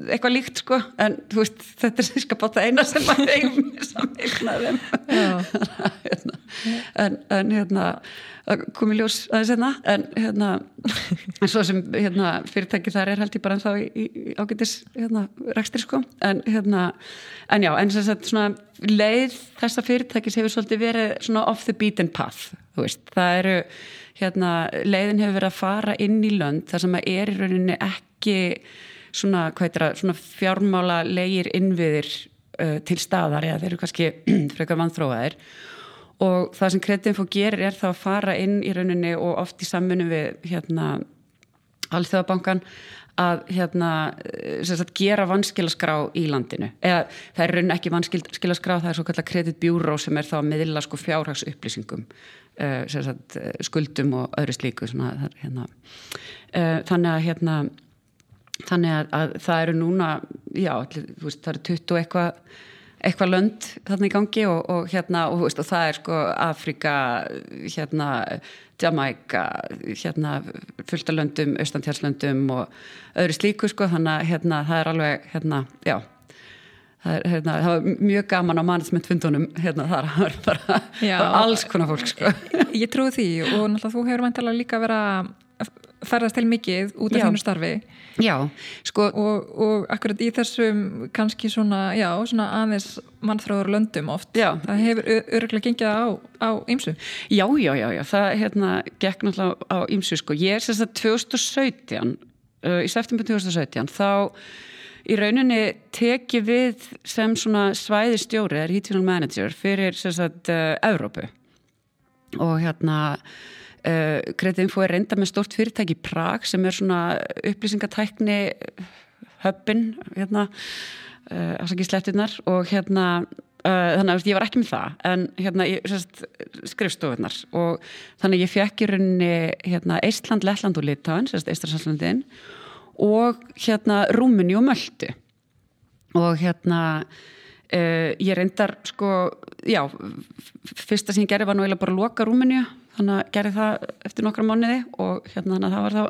eitthvað líkt sko. En veist, þetta er sérska bátt að eina sem að eigum samveiknaðum hérna, en, en hérna komið ljós aðeins hérna. En hérna en svo sem hérna, fyrirtæki þar er held ég bara en þá í, í ágætis hérna, rekstri sko. En hérna en já, en þess að svona leið þessa fyrirtækis hefur svolítið verið svona off the beaten path þú veist, það eru hérna, leiðin hefur verið að fara inn í lönd þar sem að er í rauninni ekki svona, það, svona fjármála leigir innviðir uh, til staðar eða þeir eru kannski frekar vanþróaðir og það sem Kreditinfo gerir er þá að fara inn í rauninni og oft í samfunum við hérna Alþjóðabankan að hérna sagt, gera vanskilaskrá í landinu eða það er rauninni ekki vanskilaskrá það er svo kallar kreditbjúró sem er þá að miðla sko fjárhags upplýsingum uh, sagt, skuldum og öðru slíku svona, hérna. uh, þannig að hérna þannig að, að það eru núna já, veist, það eru 20 eitthvað eitthvað lönd þarna í gangi og, og hérna og, veist, og það er sko Afrika hérna Jamaica hérna fullta löndum, austantjárslöndum og öðru slíku sko þannig að hérna það er alveg hérna já það er hérna, það var mjög gaman á mannsmyndfundunum hérna þar, það var bara já, alls konar fólk sko. Ég trúi því og náttúrulega þú hefur mæntilega líka verið ferðast til mikið út af þínu starfi. Já, sko og, og akkurat í þessum kannski svona, já, svona aðeins mannþráður löndum oft já. það hefur öruglega gengið á, á ymsu Já, já, já, já, það hérna gekk náttúrulega á ymsu sko, ég er sérst að 2017 uh, í september 2017 þá í rauninni teki við sem svona svæðistjóri, regional manager fyrir sérst að uh, Evrópu. Og hérna Kreditinfo er reynda með stort fyrirtæki Prag sem er svona upplýsingatækni höppin hérna, uh, afsakið slettunar og hérna þannig að ég var ekki með það en hérna skrifstofunar og þannig ég fekk í rauninni hérna, Eistland, Lettland og Litáin Eistræslandin og hérna Rúmini og Möldu og hérna ég reyndar sko já, fyrsta sem ég gerði var nú eða bara að loka Rúmini þannig að gerði það eftir nokkra mánuði og hérna þannig að það var þá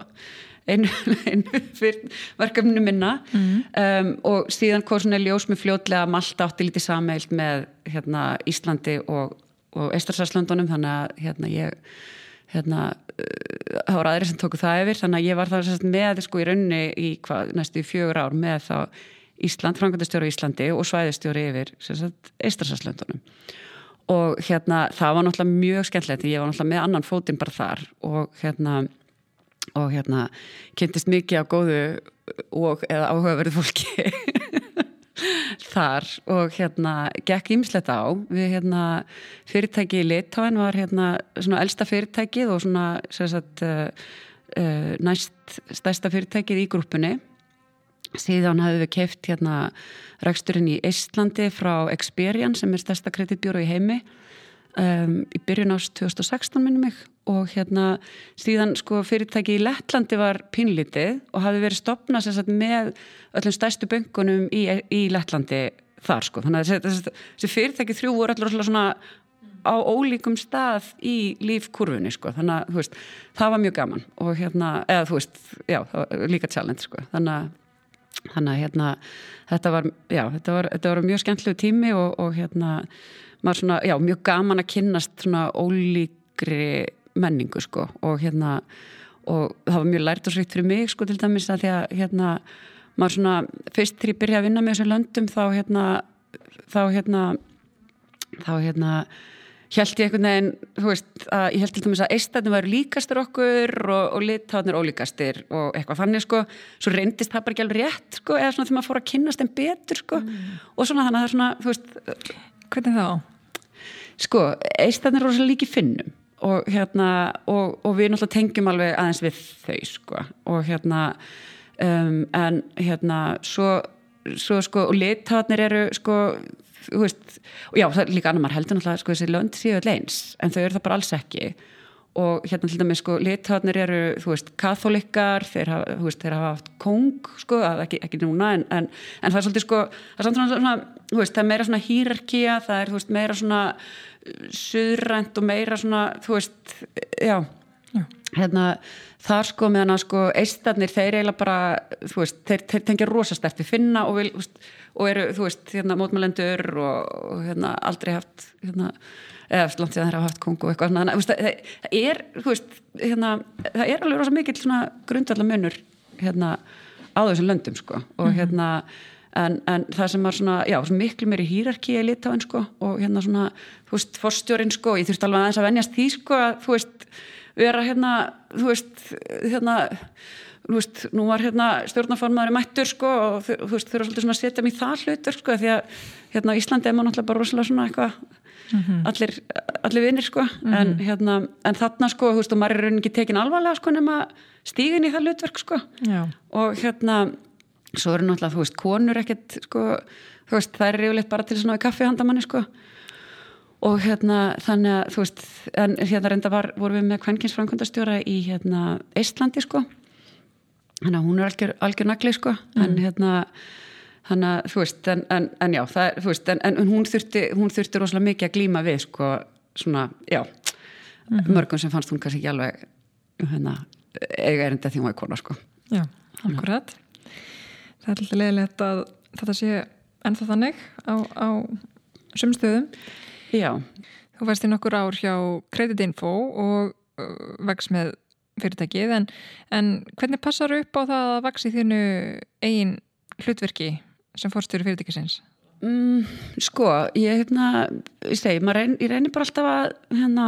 einu, einu fyrir verkefninu minna. Mm. um, og síðan kom svona ljós með fljótlega Malta átti lítið sameilt með hérna, Íslandi og, og Eistarsalslöndunum þannig að hérna, ég hérna, uh, það voru aðri sem tóku það yfir. Þannig að ég var það með sko í raunni í hvað, næstu fjögur ár með þá Ísland, Frankværtastjóri í Íslandi og svæðistjóri yfir Eistarsalslöndunum og hérna það var náttúrulega mjög skemmtilegt ég var náttúrulega með annan fótinn bara þar og hérna og hérna kynntist mikið á góðu og eða áhugaverðu fólki þar. Og hérna gekk ímislegt á. Við hérna fyrirtæki í Litáin var hérna svona elsta fyrirtækið og svona sagt, uh, uh, næst stærsta fyrirtækið í grúpunni síðan hafðu við keift hérna ræksturinn í Íslandi frá Experian sem er stærsta kreditbjóru í heimi um, í byrjun ást 2016 minnum mig. Og hérna síðan sko fyrirtæki í Lettlandi var pinlitið og hafi verið stopnað sagt, með öllum stærstu böngunum í, í Lettlandi þar sko. Þannig að þessi, þessi fyrirtæki þrjú voru allur svona á ólíkum stað í lífkurfunni sko. Þannig að veist, það var mjög gaman og hérna, eða þú veist, já, líka challenge sko. Þannig að þannig að hérna þetta var, já, þetta var, þetta var mjög skemmtilegu tími og, og hérna maður svona, já, mjög gaman að kynnast svona ólíkri menningu sko. Og hérna og það var mjög lært og srikt fyrir mig sko til dæmis að því að hérna maður svona, fyrst til ég byrja að vinna með þessum löndum þá hérna þá hérna þá hérna held ég einhvern veginn, þú veist, að ég held til dæmis að eistæðin var líkastur okkur og, og litáðin er ólíkastir og eitthvað þannig sko, svo reyndist það bara ekki alveg rétt sko, eða svona þegar maður fór að kynast einn betur sko, mm. og svona þannig að það er svona, þú veist Hvernig þá? Sko, eistæðin er rosalega líki finnum og hérna, og, og við náttúrulega tengjum alveg aðeins við þau sko, og hérna um, en hérna, svo svo sko, og litáðinir eru sko veist, og já, það er líka annar, maður heldur náttúrulega sko, þessi lönd séu öll eins, en þau eru það bara alls ekki og hérna til dæmis sko litáðnir eru, þú veist, katholikar þeir hafa, þú veist, þeir hafa haft kong sko, ekki, ekki núna, en, en, en það er svolítið sko, það er samt svona þú veist, það er meira svona hýrarkía, það er þú veist, meira svona suðrænt og meira svona, þú veist já, já. hérna þar sko meðan að sko eistarnir þeir eiginlega bara, þú veist, þeir, þeir tengja rosastert við finna og vil, þú veist og eru, þú veist, hérna mótmælendur og, og hérna aldrei haft hérna, eða langt síðan þeir hafa haft kongu eitthvað svona, það, það er, þú veist hérna, það er alveg rosa mikill svona grundvallar munur hérna á þessum löndum, sko, og mhm. hérna en, en það sem var svona, já, svona miklu meiri hýrarki í litáin, sko, og hérna svona, þú veist, forstjórin, sko, ég þurfti alveg aðeins að venjast því, sko, að, þú veist, vera hérna, þú veist, hérna þú veist, nú var hérna stjórnaformaður mættur sko og þú veist, þau eru svolítið svona að setja mér það hlutur sko því að hérna Íslandi er maður náttúrulega bara rosalega svona eitthvað mm -hmm. allir, allir vinnir sko mm -hmm. en hérna, en þarna sko þú veist, og maður er rauninni ekki tekin alvarlega sko nema stígin í það hlutverk sko Já. og hérna, svo eru náttúrulega þú veist, konur ekkert sko þú veist, það er yfirleitt bara til svona kaffihandamanni sko og hérna þannig að þú veist, en hérna reynda var, voru við með kvenkinsframkvæmdastjóra í hérna Íslandi sko þannig að hún er algjör, algjör nagli sko. Mm. en hérna þannig að þú veist, en, en, en já það, veist, en, en hún þurfti hún þurfti rosalega mikið að glíma við sko svona, já, mm -hmm. mörgum sem fannst hún kannski ekki alveg hérna, eiga erinda því hún var kona sko. Já, akkurat. Það er alltaf leiðilegt að þetta sé ennþá þannig á, á sumstöðum Já. Þú værst í nokkur ár hjá Creditinfo og uh, vext með fyrirtækið en, en hvernig passar upp á það að vaksi þínu eigin hlutverki sem fórstjóri fyrirtækisins? Mm, sko, ég hérna ég segi, reyn, ég reynir bara alltaf að hérna,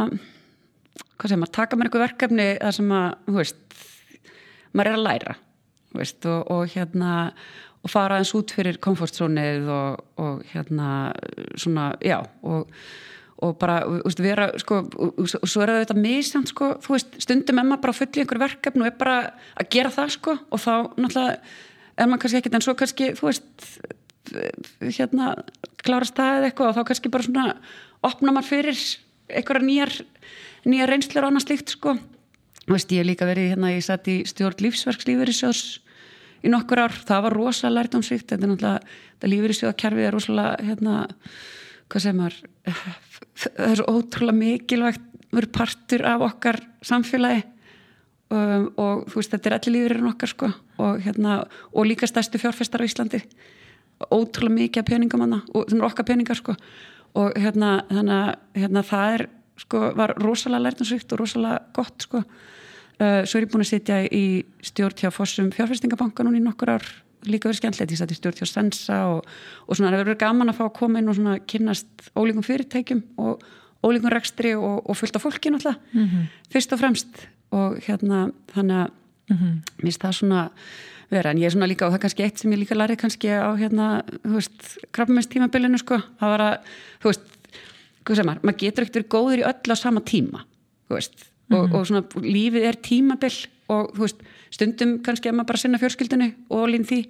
hvað segir maður taka mér eitthvað verkefni þar sem að, þú veist maður er að læra veist, og, og hérna og fara eins út fyrir komfortzónið og, og hérna svona, já og, og bara, þú veist, vera sko, og, svo er það þetta misjant sko, þú veist, stundum er maður bara full í einhver verkefni og er bara að gera það sko og þá náttúrulega er maður kannski ekkert en svo kannski, þú veist hérna, klára staðið eitthvað og þá kannski bara svona opna maður fyrir einhverja nýjar nýjar reynslur og annað slíkt sko. Þú veist, ég hef líka verið hérna, ég satt í stjórn lífsverkslífur í sjóðs í nokkur ár, það var rosalega lært um sýkt þetta er náttúrulega, þetta lífur í sjóðakerfið er rosalega, hérna hvað segir maður það er svo ótrúlega mikilvægt verið partur af okkar samfélagi um, og þú veist, þetta er allir lífurinn okkar sko og hérna, og líka stærstu fjárfestar á Íslandi. Ótrúlega mikið af peningum hana og það er okkar peningar sko og hérna, að hérna, það er sko, var rosalega lært sýkt og rosalega gott sko. Uh, svo er ég búin að sitja í stjórn hjá Fossum fjárfæstingabanka núna í nokkur ár líka verið skemmtilegt, ég satt í stjórn hjá Sensa og, og svona það verður gaman að fá að koma inn og svona kynast ólíkum fyrirtækjum og ólíkum rekstri og, og fullt af fólki náttúrulega, mm -hmm. fyrst og fremst. Og hérna þannig að mm -hmm. mér finnst það svona vera. En ég er svona líka og það er kannski eitt sem ég líka lærið kannski á hérna, þú veist krabbamest tímabilinu sko, það var að þú veist, hvað sem maður, maður getur ekkert verið góður í öll á sama tíma, þú veist. Og, mm -hmm. og svona lífið er tímabill og þú veist, stundum kannski er maður bara að sinna fjörskildinu og lín því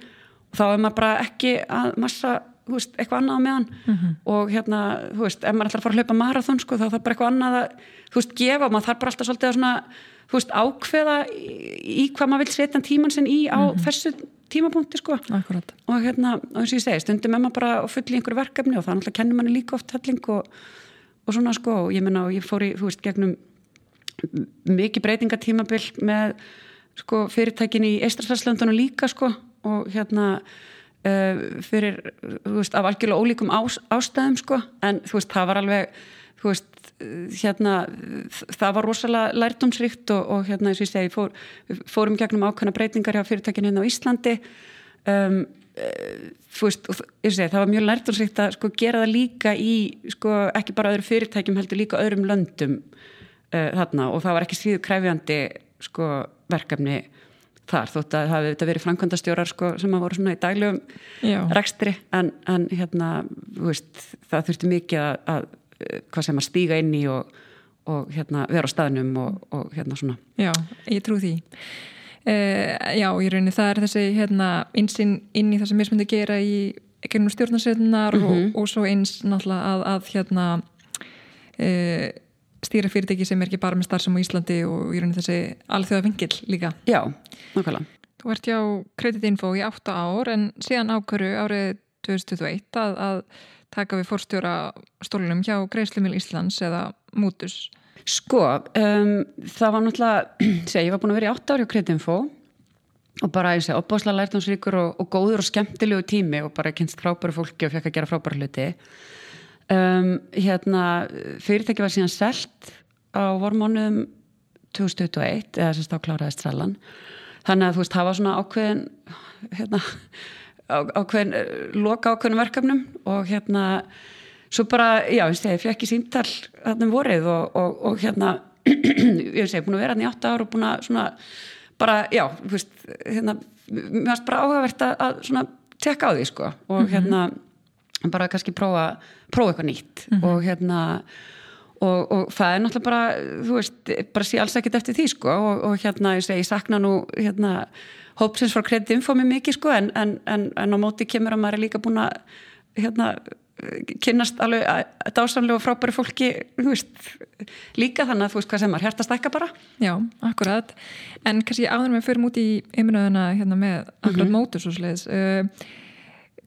og þá er maður bara ekki að massa veist, eitthvað annað á meðan mm -hmm. og hérna, þú veist, ef maður ætlar að fara að hlaupa marathón sko, þá þarf bara eitthvað annað að þú veist, gefa maður þarf bara alltaf svolítið að svona þú veist, ákveða í, í hvað maður vil setja tíman sinn í á mm -hmm. þessu tímapunkti sko Akkurat. og hérna, og eins og ég segi, stundum er maður bara að fulla í einhverju verkefni og það náttúrulega kennir manni líka oft helling og, og svona sko, og ég menna og ég fór í, þú veist, gegnum mikið breytingatímabill með sko, fyrirtækin í Eistræslandunum líka sko, og hérna uh, fyrir, þú veist, af algjörlega ólíkum ás, ástæðum sko, en þú veist, það var alveg þú veist, hérna það var rosalega lærdomsrikt og, og hérna, eins og ég segi, fór, fórum gegnum ákvæmna breytingar hjá fyrirtækin hérna á Íslandi um, þú veist, segi, það var mjög lærdomsrikt að sko gera það líka í sko ekki bara öðru fyrirtækjum heldur líka öðrum löndum þarna og það var ekki síðu kræfjandi sko, verkefni þar þótt að það hefði verið framkvæmdastjórar sko, sem að voru svona í daglegum Já. rekstri en, en hérna veist, það þurfti mikið að, að hvað sem að stíga inn í og, og hérna, vera á staðnum og, og hérna svona Já, ég trú því uh, Já, ég raunir það er þessi hérna einsinn inn í það sem mismundi gera í gennum stjórnarsveitunar mm -hmm. og, og svo eins náttúrulega að, að hérna uh, stýra fyrirtæki sem er ekki bara með starfsum á Íslandi og í rauninni þessi alþjóða vingil líka. Já, nákvæmlega. Þú ert hjá Creditinfo í 8 ár en síðan ákvöru árið 2021 að, að taka við fórstjóra stólunum hjá Greislumil Íslands eða Mútus. Sko, um, það var náttúrulega, segja, ég var búin að vera í 8 ár hjá Creditinfo og bara ég segi, opbáslega lærtámsríkur og, og góður og skemmtilegu tími og bara kynst frábæru fólki og fekk að gera frábæru hluti um, hérna, fyrirtæki var síðan selt á vormónum 2021 eða semst á kláraðist sellan þannig að þú veist, það var svona ákveðin hérna, ákveðin eh, loka ákveðin verkefnum og hérna svo bara, já, ég fekk í síntal þarna um vorið og, og, og hérna ég segi, búin að vera hérna í 8 ár og búin að svona, bara, já, þú veist hérna, mér finnst bara áhugavert að svona tekka á því, sko og mm -hmm. hérna bara kannski prófa, prófa eitthvað nýtt. Mm -hmm. og hérna og, og það er náttúrulega bara þú veist, bara sé alls ekkert eftir því sko. Og, og hérna, ég segi, ég sakna nú hérna, hópsins frá kreditinfo mér mikið sko. En, en, en, en á móti kemur að maður er líka búin að hérna kynast alveg dásamlega og frábæri fólki veist, líka þannig að þú veist hvað sem er hértast ekki bara. Já, akkurat, en kannski áður með fyrir múti í einminöðuna hérna með akkurat mm -hmm. mótus og sliðis uh,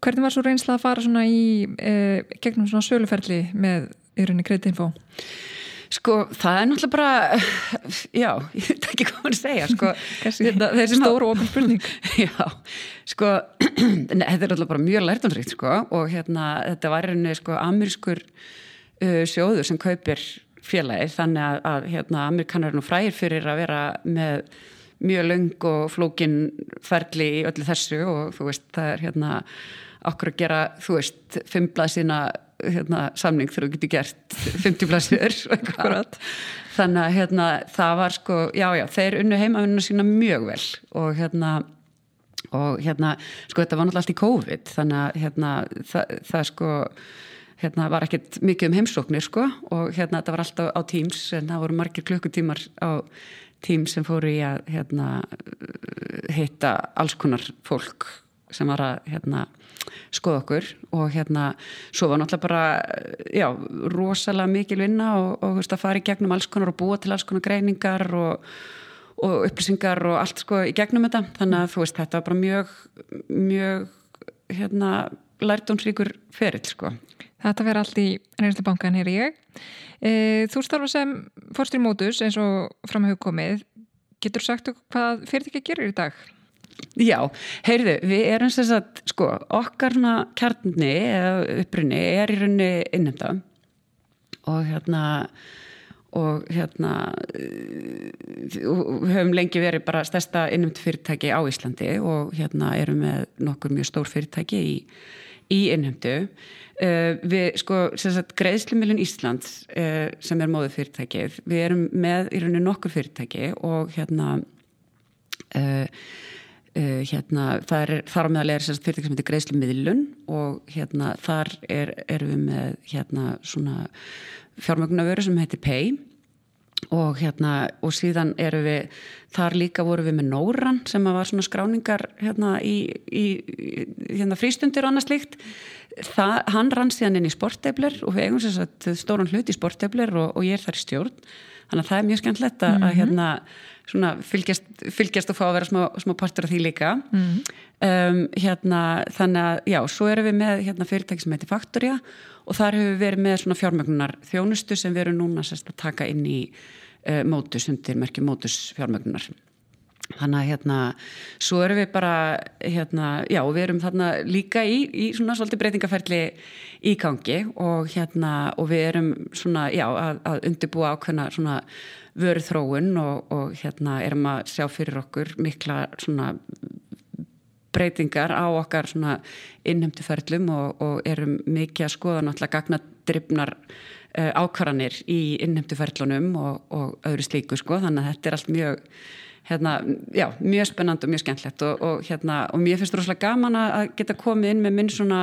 Hvernig var svo reynsla að fara svona í eh, gegnum svona söluferli með yfirunni kreditinfo? Sko, það er náttúrulega bara, já, ég veit ekki hvað að segja, sko. þetta, þessi stóru ofin spurning. Já, sko, þetta er náttúrulega bara mjög lærtumsrikt, sko, og hérna, þetta var einhvern veginn, sko, amerískur uh, sjóður sem kaupir félagi þannig að, að hérna, amerikanar er nú fræðir fyrir að vera með mjög löng og flókin ferli í öllu þessu og þú veist það er hérna okkur að gera þú veist fimmblað sína hérna, samning þegar þú getur gert 50 blaðsir þannig að hérna, það var sko já já þeir unnu heimavinnuna sína mjög vel og hérna og hérna sko þetta var náttúrulega allt í COVID þannig að hérna það, það sko hérna var ekkert mikið um heimsóknir sko og hérna þetta var alltaf á Teams en það voru margir klukkutímar á Teams sem fóru í að hérna hitta alls konar fólk sem var að hérna skoða okkur og hérna svo var náttúrulega bara já, rosalega mikil vinna og, og veist, að fara í gegnum alls konar og búa til alls konar greiningar og, og upplýsingar og allt sko í gegnum þetta þannig að þú veist þetta var bara mjög mjög hérna lærtónsríkur ferill sko Þetta verður allt í reynslu bankan hér ég. E, þú starfa sem fórstur í mótus eins og framhug komið. Getur sagt hvað fyrirtækja gerir í dag? Já, heyrðu, við erum sem sagt, sko, okkarna kjarni eða uppbrunni er í raunni innenda og hérna og hérna við höfum lengi verið bara stærsta innumtu fyrirtæki á Íslandi og hérna erum við nokkur mjög stór fyrirtæki í, í innumtu Uh, við sko, greiðslumilun Íslands uh, sem er móðu fyrirtækið við erum með í rauninu nokkur fyrirtæki og hérna uh, hérna það er þar á meðal er fyrirtæki sem heitir greiðslumilun og hérna þar er, erum við með hérna svona fjármögnavöru sem heitir Pay. Og hérna og síðan eru við þar líka voru við með Nóran sem var svona skráningar hérna í, í hérna frístundir og annað slikt hann rann síðan inn í sportefler og við eigum sér stóran hlut í sportefler og, og ég er þar í stjórn þannig að það er mjög skemmtilegt að, mm -hmm. að hérna, svona, fylgjast, fylgjast og fá að vera smá, smá partur af því líka mm -hmm. um, hérna, þannig að já, svo erum við með hérna, fyrirtæki sem heitir Faktoria og þar hefur við verið með svona fjármögnunar þjónustu sem við erum núna sérst, að taka inn í uh, mótus undir merkjum mótus fjármögnunar þannig að hérna svo erum við bara hérna, já við erum þarna líka í, í svona svolítið breytingaferli í gangi og hérna og við erum svona já að, að undirbúa ákveðna svona vöru þróun og, og hérna erum að sjá fyrir okkur mikla svona breytingar á okkar svona innhemtuferlum og, og erum mikið að skoða náttúrulega gagnadrifnar uh, ákvarðanir í innhemtuferlunum og, og öðru slíku sko. Þannig að þetta er allt mjög hérna, já, mjög spennand og mjög skemmtlegt og, og, hérna, og mér finnst rosalega gaman að geta komið inn með minn svona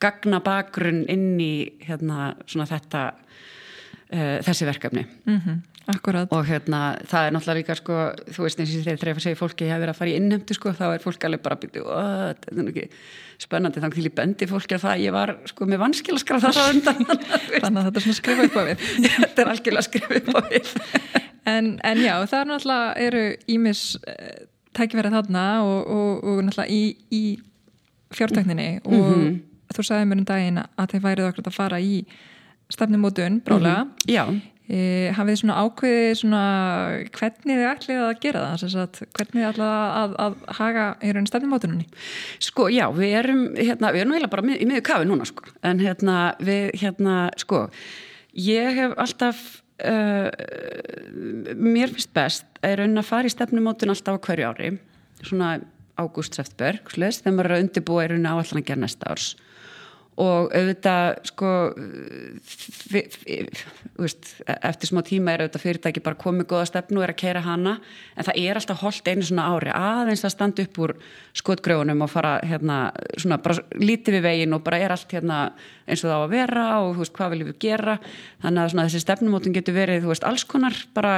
gagna bakgrunn inn í hérna, svona þetta uh, þessi verkefni. Mm -hmm, Akkurat. Og hérna, það er náttúrulega líka sko, þú veist eins og þegar ég segi fólki ég hef verið að fara í innhemtu sko, þá er fólk alveg bara að byrja, er spennandi. Þannig til ég bendi fólki að það ég var sko með vanskilaskraf það svo undan. Þannig að þetta er svona skrifa upp á við. Þetta er algjörlega skrifa upp á við En, en já, það er náttúrulega eru ímis uh, tækifærið þarna og, og, og náttúrulega í, í fjártækninni. Og mm -hmm. þú sagði mér um daginn að þeir værið okkur að fara í stefnumótun brálega mm -hmm. Já. E, hafið þið svona ákveðið svona hvernig þið ætlið að gera það? Að, hvernig þið ætlið að, að haga í raun stefnumótununni? Sko já, við erum hérna, við erum heila bara í miður kafi núna sko. En hérna við hérna sko ég hef alltaf Uh, mér finnst best er að fara í stefnumótun alltaf á hverju ári svona ágúst-september þegar maður er að undirbúa raun að áallan að gera næsta árs og auðvitað sko veist, eftir smá tíma er auðvitað fyrirtæki bara komið góða stefnu og er að kera hana. En það er alltaf holdt einu svona ári aðeins að standa upp úr skotgröfunum og fara hérna svona bara lítið við veginn og bara er allt hérna eins og það á að vera og þú veist hvað viljum við gera? Þannig að svona þessi stefnumótum getur verið þú veist alls konar bara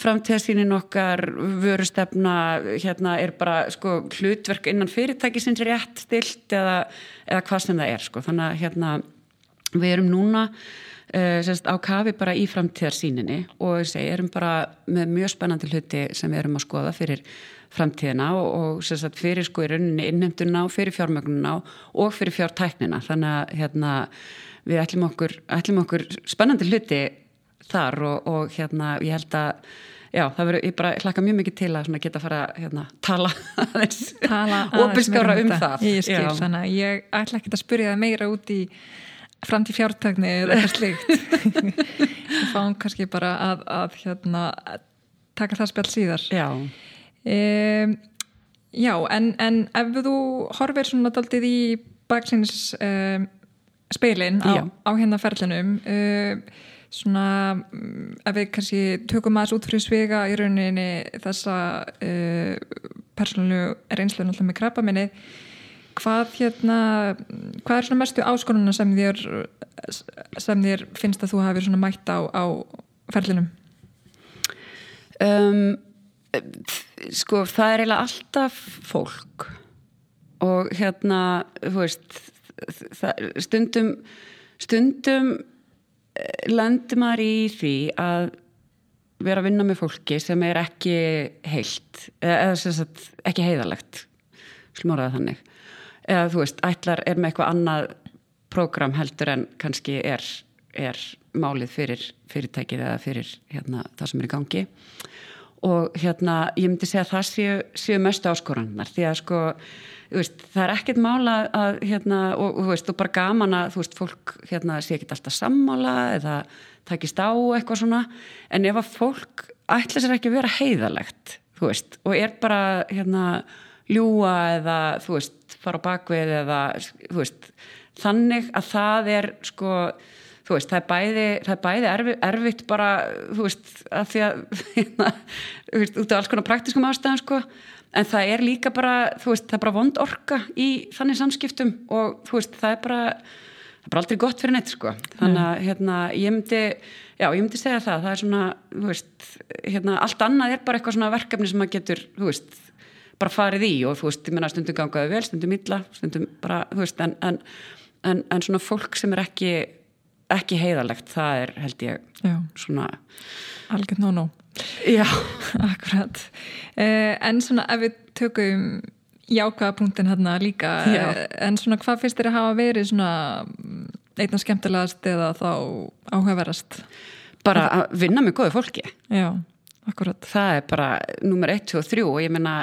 framtíðasýnin okkar vörustefna hérna er bara sko hlutverk innan fyrirtæki sem er rétt stilt eða, eða hvað sem það er sko. Þannig að hérna við erum núna uh, sérst, á kafi bara í framtíðarsýninni og segi, erum bara með mjög spennandi hluti sem við erum að skoða fyrir framtíðina og, og sérst, fyrir sko í rauninni innheimtuna og fyrir fjármögnuna og fyrir fjártæknina. Þannig að hérna við ætlum okkur, ætlum okkur spennandi hluti þar og, og hérna ég held að já það verður, ég bara hlaka mjög mikið til að geta að fara að hérna, tala aðeins tala opinskára um, um það. Ég skil, þannig að ég ætla ekki að spyrja það meira út í framtíð fjártækni eða eitthvað slíkt. Við fáum kannski bara að, að hérna, taka það spjall síðar. Já. Um, Já, en, en ef þú horfir svona daldið í baksins um, speilin á, á hérna ferlinum um, svona ef við kannski tökum aðeins út fyrir svega í rauninni þessa uh, persónulegu reynslu náttúrulega með krabba minni hvað hérna hvað er svona mestu áskonuna sem þér sem þér finnst að þú hafi svona mætt á, á ferlinum? Um, sko það er eiginlega alltaf fólk. Og hérna þú veist það, stundum stundum lendur maður í því að vera að vinna með fólki sem er ekki heilt eða sagt, ekki heiðalegt slumóraða þannig. Eða þú veist, ætlar er með eitthvað annað prógram heldur en kannski er, er málið fyrir fyrirtækið eða fyrir hérna, það sem er í gangi. Og hérna ég myndi segja að það séu, séu mestu áskorannar því að sko veist, það er ekkert mála að hérna og þú veist, þú bara gaman að veist, fólk hérna sé ekki alltaf sammála eða takist á eitthvað svona. En ef að fólk ætla sér ekki að vera heiðalegt og er bara hérna ljúa eða fara á bakvið eða þannig að það er sko veist, það er bæði, það er bæði erfi, erfitt bara, þú veist, að því að hérna, þú veist, út af alls konar praktiskum ástæðan, sko, en það er líka bara, þú veist, það er bara vond orka í þannig samskiptum og þú veist, það er bara, það er bara aldrei gott fyrir neitt, sko, þannig að, hérna, ég myndi já, ég myndi segja það, það er svona þú veist, hérna, allt annað er bara eitthvað svona verkefni sem maður getur, þú veist bara farið í og þú veist, ég menna stundum gangaði vel, stundum illa, stundum bara, þú veist, en, en, en, en svona fólk sem er ekki ekki heiðalegt, það er held ég Já. svona algjörn nóg nóg Já, akkurat eh, en svona ef við tökum jákaða punktin hérna líka eh, en svona hvað finnst þér að hafa verið svona einna skemmtilegast eða þá áhugaverast bara að vinna með góðu fólki Já, akkurat það er bara nummer 1, 2 og 3 og ég menna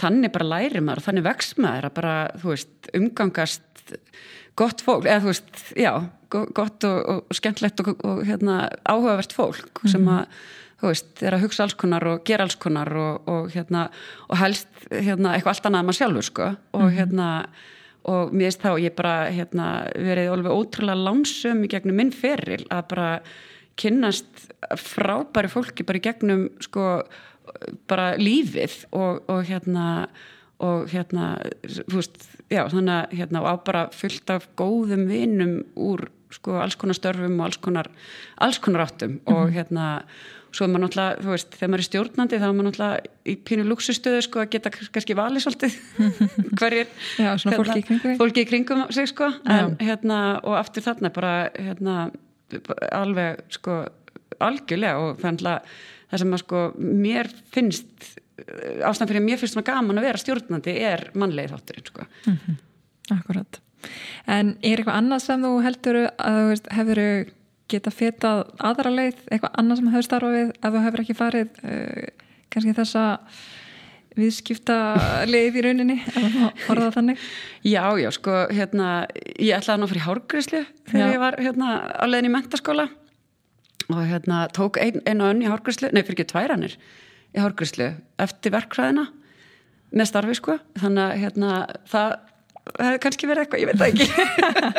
þannig bara læri maður og þannig vext maður að bara, þú veist, umgangast gott fólk, eða þú veist, já gott og, og skemmtlegt og, og hérna, áhugavert fólk mm -hmm. sem mhm. að, þú veist, er að hugsa alls konar og gera alls konar og, og hérna, og helst hérna, eitthvað allt annað að maður sjálfur, sko og mm -hmm. hérna, og mér veist þá ég bara, hérna, verið alveg ótrúlega lánsum í gegnum minn feril að bara kynnast frábæri fólki bara í gegnum, sko bara lífið og hérna og hérna, þú veist já, þannig að hérna, á bara fullt af góðum vinum úr sko alls konar störfum og alls konar, alls konar áttum mm -hmm. og hérna svo er maður náttúrulega, þú veist, þegar maður er stjórnandi þá er maður náttúrulega í pínu luxustöðu sko að geta kannski valið svolítið hverjir Já, hérna, fólki í kringum fólki í kringum sig sko. En, hérna, og aftur þarna bara hérna, alveg sko algjörlega og þannig að það sem að sko mér finnst ástæðan fyrir að mér finnst svona gaman að vera stjórnandi er mannlegið þátturinn sko. Mm -hmm. Akkurat. En er eitthvað annað sem þú heldur að hefur geta fetað aðra leið, eitthvað annað sem hefur starfað við að þú hefur ekki farið uh, kannski þessa viðskipta leið í rauninni eða horfaða þannig? Já, já, sko, hérna, ég ætlaði að ná fyrir hárgríslu þegar já. ég var hérna á leiðin í mentaskóla og hérna tók einu ein og önn í hárgríslu, nei fyrir ekki tværannir í hárgríslu eftir verkfræðina með starfi, sko, þannig að hérna það það hefði kannski verið eitthvað, ég veit það ekki.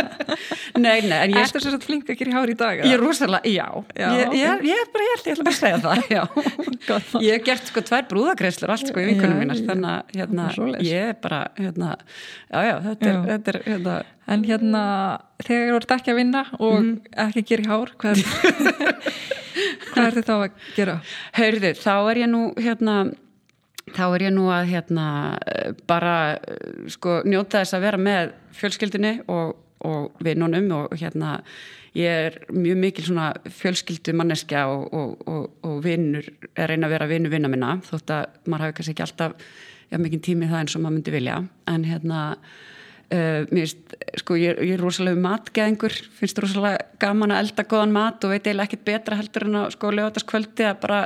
Nei, nei en ég er svo flink að gera hári í dag Ég er rosalega, já, já Ég, ég, ég er bara, ég ætla að segja það. Ég hef gert sko tvær brúðagreislur allt sko í vikunum mínar þannig að hérna, ég er bara hérna, já, já, þetta er, þetta er hérna. En hérna, þegar þú ert ekki að vinna og mm. ekki að gera hár hvað hvað er þetta að gera? Heyrðu, þá er ég nú hérna þá er ég nú að hérna bara sko njóta þess að vera með fjölskyldinni og, og vinnunum og hérna ég er mjög mikil svona fjölskyldu manneskja og, og, og vinnur er reyna að vera vinnu vinna minna þótt að maður hafi kannski ekki alltaf já, mikið tími það eins og maður myndi vilja. En hérna uh, mér finnst, sko ég, ég er rosalega matgeðingur, finnst rosalega gaman að elda góðan mat og veit eiginlega ekkit betra heldur en að sko lögataskvöldi að bara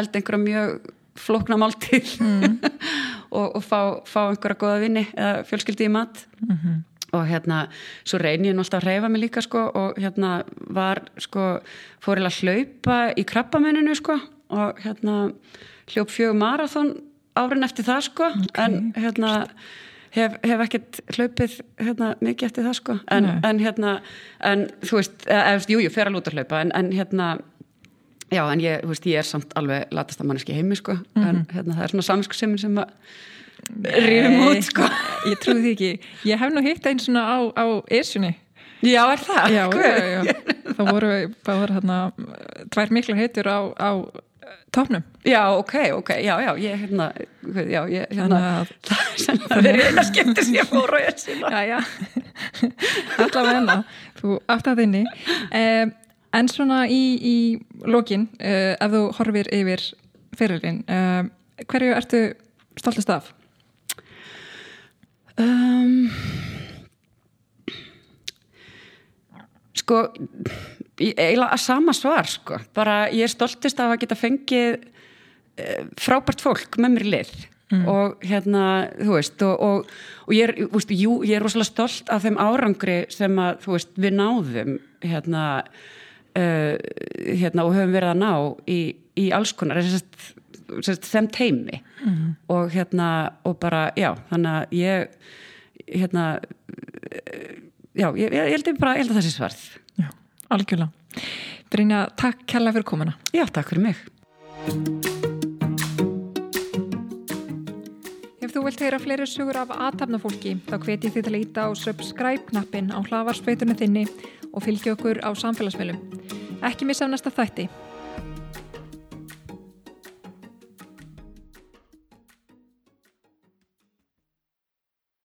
elda einhverja mjög flokna máltíð mm. og, og fá, fá einhverja goða vinni eða fjölskyldi í mat mm -hmm. og hérna, svo reynir ég náttúrulega að reyfa mig líka sko og hérna var sko, fór ég að hlaupa í krabbamenninu sko og hérna hljóp fjög marathón árin eftir það sko okay. en hérna hef, hef ekkert hlaupið hérna, mikið eftir það sko en, en hérna, en þú veist eða, jú, ég fer að lúta hlaupa en, en hérna já, en ég, veist, ég er samt alveg latast að manneski heimi sko mm -hmm. en hérna, það er svona samskusemmin sem að rífum út sko ég trúi því ekki, ég hef nú hitt einn svona á, á Esjunni Já, er það? Já, já, já. það voru, voru hérna tvær miklu heitur á, á tóknum. Já, ok, ok, já, já, ég, hérna, já, ég, hérna, það er eina skemmtis ég fór og ég sína. Já, já, allavega enna, þú átt að þinni. Um, en svona í, í lokin, uh, ef þú horfir yfir fyrirlin, um, hverju ertu stoltist af? Um, sko, eiginlega að sama svar sko, bara ég er stoltist af að geta fengið eh, frábært fólk með mér lið mm. og hérna, þú veist og, og, og ég er, þú veist, jú, ég er rosalega stolt af þeim árangri sem að, þú veist, við náðum hérna, uh, hérna og höfum verið að ná í, í alls konar sem teimi mm. og hérna, og bara, já, þannig að ég hérna já, ég, ég, ég held bara, ég held að það sé svarð Já, algjörlega Brynja, takk kella fyrir komuna. Já, takk fyrir mig. Þú vilt heyra fleiri sugur af aðtapnafólki, þá hveti þið til að íta á subscribe-knappin á hlavarspeitunni þinni og fylgja okkur á samfélagsmiðlum. Ekki missa á næsta þætti.